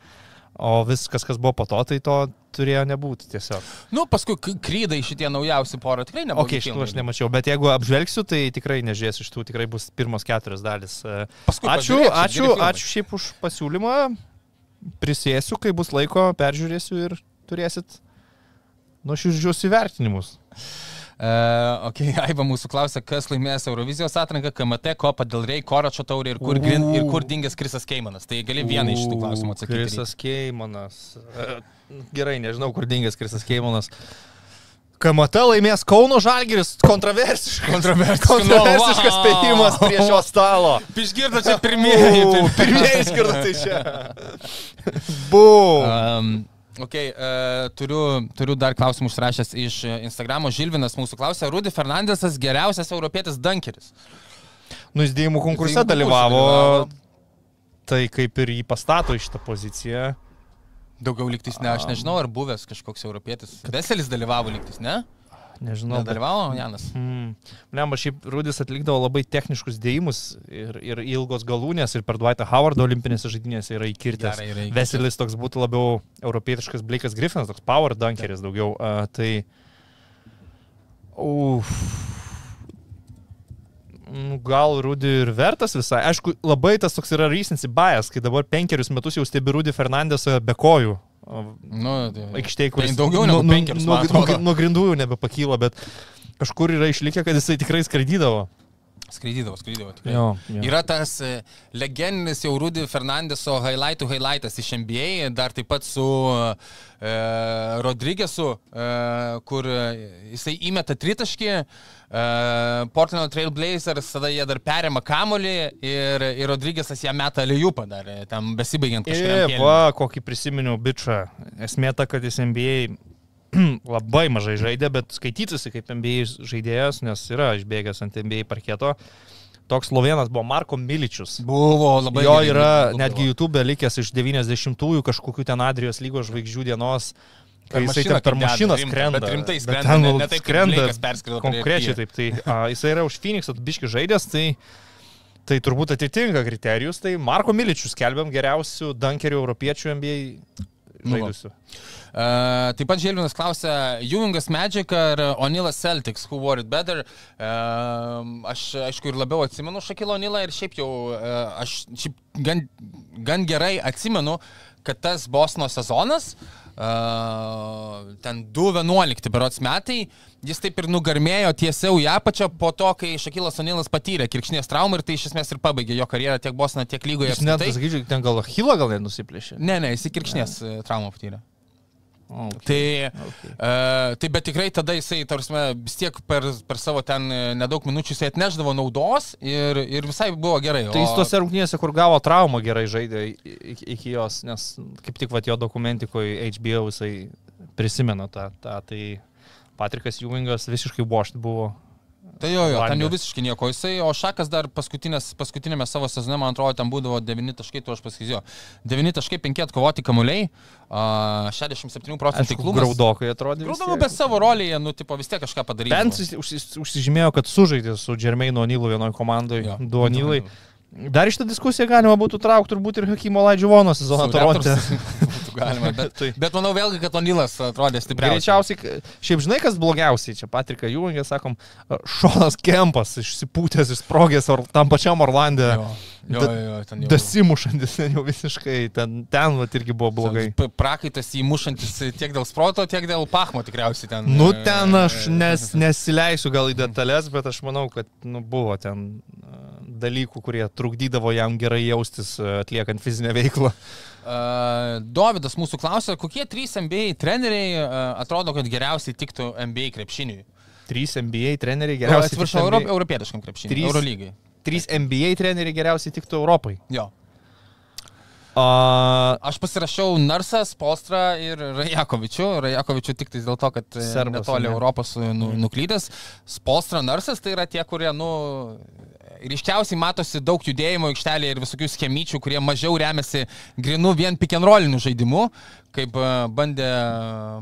O viskas, kas buvo po to, tai to turėjo nebūti tiesiog. Nu, paskui krydai šitie naujausi porą tikrai nebuvo. Ok, šitų aš nemačiau, bet jeigu apžvelgsiu, tai tikrai nežiūrėsiu iš tų, tikrai bus pirmos keturios dalis. Paskui Ačiū, ačiū, ačiū šiaip už pasiūlymą. Prisėsiu, kai bus laiko, peržiūrėsiu ir turėsit nuoširdžius įvertinimus. Uh, ok, Aiva mūsų klausia, kas laimės Eurovizijos atranką, KMT, Kopa Del Rey, Koračio taurė ir kur, grin, ir kur dingęs Krisas Keimanas. Tai gali vieną iš šitų klausimų atsakyti. Krisas Keimanas. E, Gerai, nežinau, kur dingęs Krisas Keimanas. KMT laimės Kauno Žalgiris. Kontroversiškas. Kontroversiškas. Kontroversiškas Wow. spėjimas prie šio stalo. Išgirdo čia pirmieji. U, Pirmieji išgirdo tai čia. Bum. Um, ok, uh, turiu, turiu dar klausimų užrašęs iš e, Instagramo. Žilvinas mūsų klausė, Rudy Fernandesas geriausias europietis dankeris. Nu, jis dėjimų konkurse dalyvavo. dalyvavo. Tai kaip ir jį pastato į šitą poziciją. Daugiau liktis ne, aš nežinau, ar buvęs kažkoks europietis. Veselis dalyvavo liktis, ne? Nežinau. bet- Nedalyvavo, Janas. Mm. Lemba, šiaip Rudis atlikdavo labai techniškus dėjimus ir, ir ilgos galūnės ir per Dwightą Howardą olimpinėse žaidynėse yra įkirtęs. Gerai, yra įkirtęs. Veselis toks būtų labiau europietiškas Blake'as Griffinas, toks power dunkeris daugiau. Uh, tai... Uf. Nu, gal Rudy ir vertas visai. Aišku, labai tas toks yra recency bias, kai dabar penkerius metus jau stebi Rudy Fernandesą be kojų. Nu, tai, aikštėje, kuris daugiau negu nu- penkerius, nu- man nu- atrodo. Nuo grindų jau nebepakyla, bet kažkur yra išlikę, kad jisai tikrai skraidydavo. Skraidydavo, skraidydavo. Tikrai. Jo, jo. Yra tas e, legendinis jau Rudy Fernandeso highlightų highlightas iš NBA, dar taip pat su e, Rodriguesu, e, kur e, jisai įmeta tritaškį, e, Portland Trail Blazers, tada jie dar perėmė kamolį ir, ir Rodriguesas ją meta lėjupą dar, e, tam besibaigiant Ir kažkam. va, kokį prisiminiau bičią. Esmė ta, kad jis NBA labai mažai žaidė, bet skaitytųsi kaip NBA žaidėjas, nes yra išbėgęs ant NBA parketo. Toks Slovenas buvo Marko Miličius. Buvo labai Jo yra būdavo. netgi YouTube likęs iš 90-ųjų kažkokių ten Adrijos lygos žvaigždžių dienos. Kai jisai ten per mašiną skrenda. bet rimtai Bet skrenda, ten ne- taip, skrenda Konkrečiai taip. Tai a, jisai yra už Phoenix atbiški žaidęs, tai, tai turbūt atitinka kriterijus. Tai Marko Miličius skelbiam geriausių dankerių europiečių NBA Nu žaidusių. Uh, taip pat Žilvinas klausia, Jungas Magic ar Onilas Celtics, who wore it better? Uh, aš, aišku, ir labiau atsimenu Šakilo Onilą ir šiaip jau uh, aš šiaip gan, gan gerai atsimenu, kad tas Bosno sezonas, uh, ten 2-11 berots metai, jis taip ir nugarmėjo tiesiau į apačią po to, kai Šakilas Onilas patyrė kirkšnės traumą ir tai iš esmės ir pabaigė jo karjerą tiek Bosno, tiek lygoje. Jis net, sakyčiau, ten gal Hilo gal net nusiplėšė. Ne, ne, jis kirkšnės e, traumą patyrė. O, okay. Tai, Okay. uh, tai bet tikrai tada jisai, tarsi, vis tiek per, per savo ten nedaug minučių jisai atneždavo naudos ir, ir visai buvo gerai. Tai jis tose rungtynėse, kur gavo traumą, gerai žaidė iki, iki jos, nes kaip tik vat, jo dokumentikoje HBO jisai prisimena tą. tą tai Patrikas Ewingas visiškai washed buvo. Tai jo, jo, ten Vandė. jau visiškai nieko. Jisai, o Šakas dar paskutinėme savo sezone, man atrodo, ten būdavo 9 taškai, tu aš pasakysiu. 9 taškai 5 atkovoti kamuoliai, uh, 67 procentų Aišku, taiklumas. graudokai atrodė. Graudokai, bet savo rolėje, nu, tipo, vis tiek kažką padaryti. Bent užsižymėjo, kad sužaidė su Džermeinu Onylu vienoje komandoje. Du Onylai. Dar iš tą diskusiją galima būtų traukti turbūt ir Hakimo Laidžiuvono sezoną Toronte. Būtų galima, bet, Tai- bet manau vėlgi, kad Onilas atrodė stipriausiai. Greičiausiai, šiaip žinai, kas blogiausiai, čia Patrika Jūngė, sakom, Šonas Kempas išsipūtęs, išsprogęs or, tam pačiam Orlandė, Jo, jo, Da- jo, ten jau. dasimušantis ten jau visiškai, ten, ten vat, irgi buvo blogai. Prakaitas įmušantis tiek dėl sproto, tiek dėl pachmo tikriausiai ten. Nu, e, ten aš e, nes, nesileisiu gal į detalės, bet aš manau, kad nu, buvo ten e, dalykų, kurie trukdydavo jam gerai jaustis e, atliekant fizinę veiklą. Uh, Dovydas mūsų klausė, kokie trys NBA treneriai uh, atrodo, kad geriausiai tiktų NBA krepšiniui. Trys NBA treneriai Geriausiai atsiprašau, NBA europietiškam krepšiniui. Trys- Eurolygai. Trys NBA treneriai geriausiai tiktų Europai. Jo. A, Aš pasirašiau Narsas, Polstra ir Rajakovičių. Rajakovičių tik dėl to, kad e, Serbas, netoli ane? Europos nu, nuklydęs. Polstra, Narsas tai yra tie, kurie, nu, ryškiausiai matosi daug judėjimo aikštelėje ir visokių schemyčių, kurie mažiau remiasi grinu vien rolliniu žaidimu, kaip e, bandė,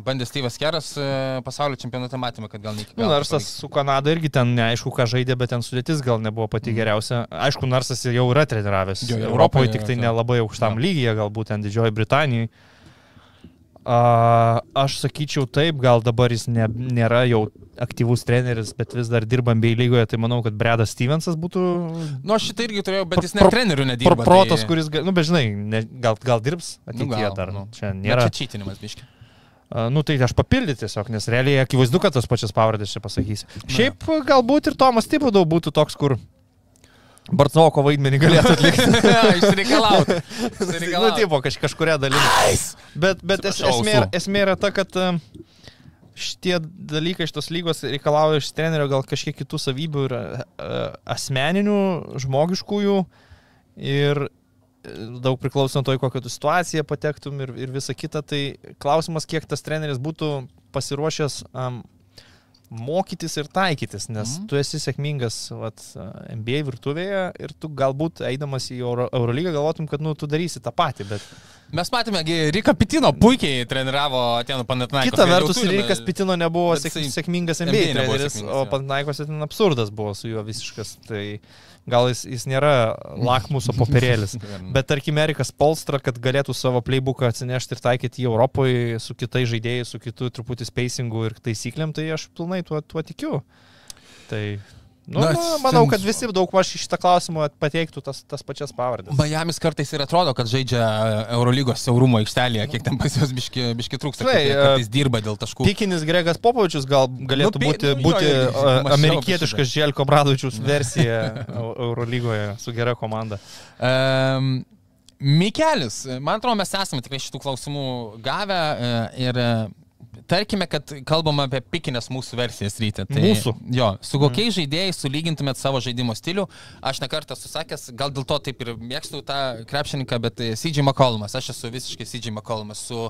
bandė Steve'as Keras e, pasaulio čempionate matėme, kad gal ne iki Nu, galo. Narsas pavyks. su Kanada irgi ten neaišku, ką žaidė, bet ten sudėtis gal nebuvo pati geriausia. Aišku, Narsas jau yra treniravęs. Jo, jo, Europoje Europoje tik tai yra, nelabai aukštam Jo. lygyje, galbūt ten Didžioji Britanijai. A, aš sakyčiau taip, gal dabar jis ne, nėra jau aktyvus treneris, bet vis dar dirba bei lygoje, tai manau, kad Bredas Stevensas būtų Nu, aš šitą irgi turėjau, bet jis Pro- ne trenerių pro, nedirba. protas, tai... kuris, nu, bet žinai, ne, gal, gal dirbs Nu, ateityje gal, dar. nu. Čia Bet nėra. Čia čytinimas, biški. A, Nu tai aš papildyti tiesiog, nes realiai akivaizdu, kad tas pačias pavardės čia pasakysiu. Šiaip galbūt ir Tomas Tibudau būtų toks, kur Bartsoko vaidmenį galėtų atlikti. Išreikalaut. nu, tipo, kaž, kažkuria dalimi. Bet, bet es, esmė, esmė yra ta, kad e, šitie dalykai šitos lygos reikalauja iš trenerio gal kažkiek kitų savybių ir e, asmeninių, žmogiškųjų ir e, daug priklauso nuo to, į kokią tu situaciją patektum ir, ir visa kita. Tai klausimas, kiek tas treneris būtų pasiruošęs um, mokytis ir taikytis, nes mm. tu esi sėkmingas vat, NBA virtuvėje ir tu galbūt eidamas į Euro, Eurolygą galvotum, kad nu, tu darysi tą patį, bet Mes matėme, Rika Pitino puikiai treniravo Atenų Panatnaikos. kita vertus Rikas Pitino nebuvo sėk, sėkmingas NBA NBA treneris, sėkmingas, o jo. Pantnaikos ten absurdas buvo su juo visiškas, tai gal jis, jis nėra lakmuso popierėlis. Bet tarkim, Erikas Polstra, kad galėtų savo playbooką atsinešti ir taikyti į Europoje su kitais žaidėjais, su kitu truputį spacingu ir taisyklėm, tai aš pilnai tuo, tuo tikiu. Tai, nu, Na, Na, manau, ten- kad visi daug maž šitą klausimą pateiktų tas, tas pačias pavardės. Miamis kartais ir atrodo, kad žaidžia Eurolygos siaurumo aikštelėje, kiek ten pas juos biški, biški trūksta. Žinai, jie e, dirba dėl taškų. Pikinis Gregas Popovičius gal galėtų Nu, būti, nu, jo, būti irgi, a, mąsčiau apie amerikietiškas Želko Bradovičius versija Eu- Eurolygoje su gera komanda. Um, Mikelis, man atrodo, mes esame tikrai šitų klausimų gavę e, ir e, tarkime, kad kalbam apie pikinės mūsų versijas ryte. Tai, Mūsų? Jo, su kokiais žaidėjais sulygintumėt savo žaidimo stilių. Aš nekartą susakęs, gal dėl to taip ir mėgstu tą krepšininką, bet e, CJ McCollumas, aš esu visiškai CJ McCollumas su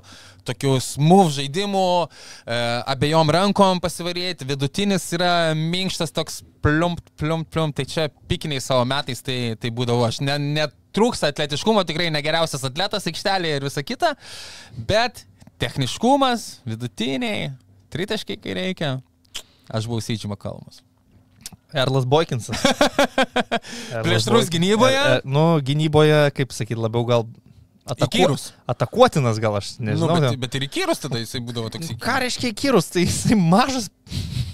tokiu smooth žaidimu, e, abiejom rankom pasivarėti, vidutinis yra minkštas toks plump, plump, plump, tai čia pikiniai savo metais tai, tai būdavo aš. Ne, net trūksta atletiškumo, tikrai negeriausias atletas aikštelėje ir visa kita, bet techniškumas, vidutiniai, tritaškai, kai reikia. Aš buvau Sydžiama kalmas. Erlas Boikinsas. Plėšrus gynyboje? E, e, nu, gynyboje, kaip sakyt, labiau gal. Įkyrus. atakuotinas, gal aš Nu, nežinau. bet, ten. bet ir įkyrus tada jisai būdavo toks. Ką reiškia įkyrus? Tai jisai mažas.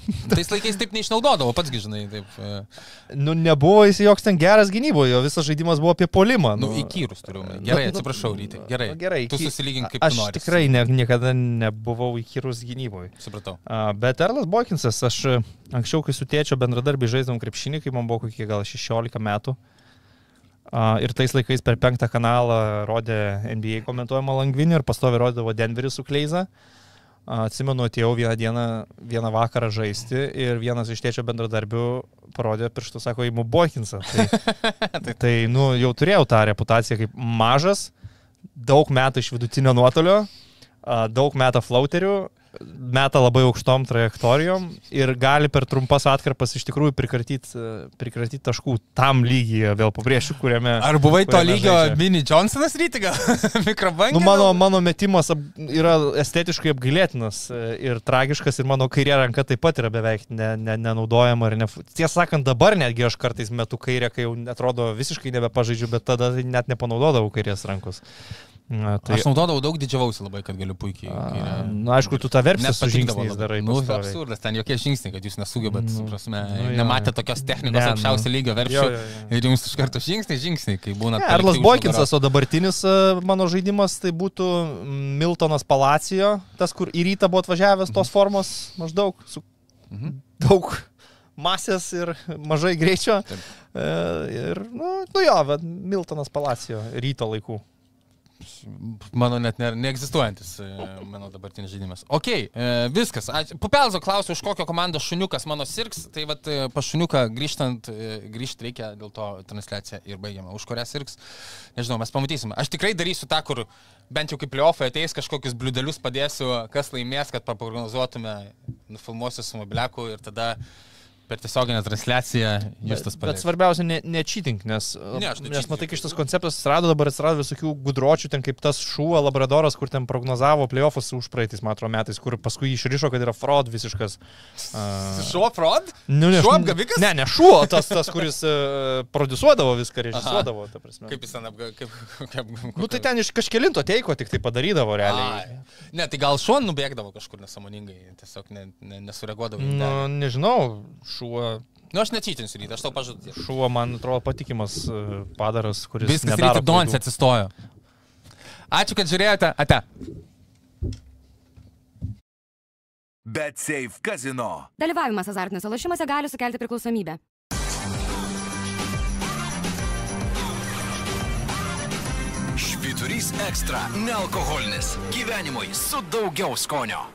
Tais laikais taip neišnaudodavo, patsgi žinai, taip. e, Nu, nebuvo jis joks ten geras gynyboje, jo visas žaidimas buvo apie polimą. Nu, įkyrus turiu. Gerai, Nu, nu, kaip rytai. Gerai. Nu, gerai. Tu susilygink kaip Aš nori. tikrai ne, niekada nebuvau įkyrus gynyboje. Supratau. A, Bet Erlas Bokinsas, aš e, anksčiau, kai su tėčio bendradarbį žaidžiam krepšinį, kai man buvo kokie gal 16 metų. A, Ir tais laikais per penktą kanalą rodė NBA komentuojamą langvinį ir pastovi rodydavo Denverį su Kleiza. A, Atsimenu, atėjau vieną dieną, vieną vakarą žaisti ir vienas iš tėčio bendradarbių parodė pirštų, sako, įimu Bokinsą. Tai, tai, nu, jau turėjau tą reputaciją kaip mažas, daug metų iš vidutinio nuotolio, daug metų flauterių, meta labai aukštom trajektorijom ir gali per trumpas atkarpas iš tikrųjų prikratyti prikratyti taškų tam lygyje, vėl pabrėšiu, kuriame... Ar buvai to kuriame lygio žaidžia. Mini Johnsonas ryti gal? Mikrobangė? Nu, mano, mano metimas yra estetiškai apgailėtinas e, ir tragiškas ir mano kairė ranka taip pat yra beveik ne, ne, nenaudojama. Ne, tiesą sakant, dabar netgi aš kartais metu kairę, kai jau atrodo visiškai nebepažaidžiu, bet tada net nepanaudodavau kairės rankos. Na, Tai... Aš naudodavau daug didžiavausi labai, kad galiu puikiai. Kairę. Na, aišku, tu tą verpsi Net su žingsniais darai. Nu, absurdas, ten jokie žingsniai, kad jūs nesugebat, Nu, nu, prasme, nu, nu, jo. nematė tokios technikos Ne, ne, nu. aukščiausio lygio Jo, verčių. jo, jo. Ir jums iš karto žingsniai, žingsniai, kai būna... Ne, už Boikinsas, o dabartinis e, mano žaidimas tai būtų Miltonas Palacijo, tas, kur į rytą buvo atvažiavęs tos formos maždaug, su Mhm. daug masės ir mažai greičio. Taip. E, Ir, nu, nu jo, Miltonas Palacijo ryto laikų. Mano net ne, neegzistuojantis e, mano dabartinis žaidimas. Ok, e, viskas. Pupelzo klausiu, už kokią komandą šuniukas mano sirgs. Tai vad pa šuniuką grįžtant, e, grįžti reikia dėl to transliaciją ir baigiame. Už kurią sirgs, nežinau, mes pamatysime. Aš tikrai darysiu tą, kur bent jau kaip pliofai ateis kažkokius bliudelius padėsiu, kas laimės, kad paprognozuotume, nufilmuosiu su mobiliaku ir tada per tiesioginę transliaciją jūs tas Bet paleis. svarbiausia, ne, ne cheating, nes, Ne, ne nes cheating. matai, kai šitas konceptas atsirado, dabar atsirado visokių gudročių, ten kaip tas šuo labradoras, kur ten prognozavo playoffus už praeitais, man atrodo, metais, kur paskui išrišo, kad yra fraud visiškas. Uh, Šuo fraud? nu, ne, Šuo apgavikas? Ne, ne šuo, tas, tas kuris uh, produsuodavo viską, režisuodavo, ta prasme. Kaip jis ten apga... Kaip, kaip, Nu tai ten iš kažkelinto teiko tik tai padarydavo realiai. Ai. Ne, tai gal šuo nubėgdavo kažkur nesąmoningai, tiesiog ne, ne, nesureaguodavo. Nu, nežinau, šuo, Nu, aš netytinsiu ryte, aš tau pažadu. šuo man atrodo patikimas uh, padaras, kuris... Viskas ryte Donis klaidų. atsistojo. Ačiū, kad žiūrėjote. Ate. Bet Safe Casino. Dalyvavimas azartiniuose lošimuose gali sukelti priklausomybę. Švyturys ekstra - nealkoholinis. Gyvenimui su daugiau skonio.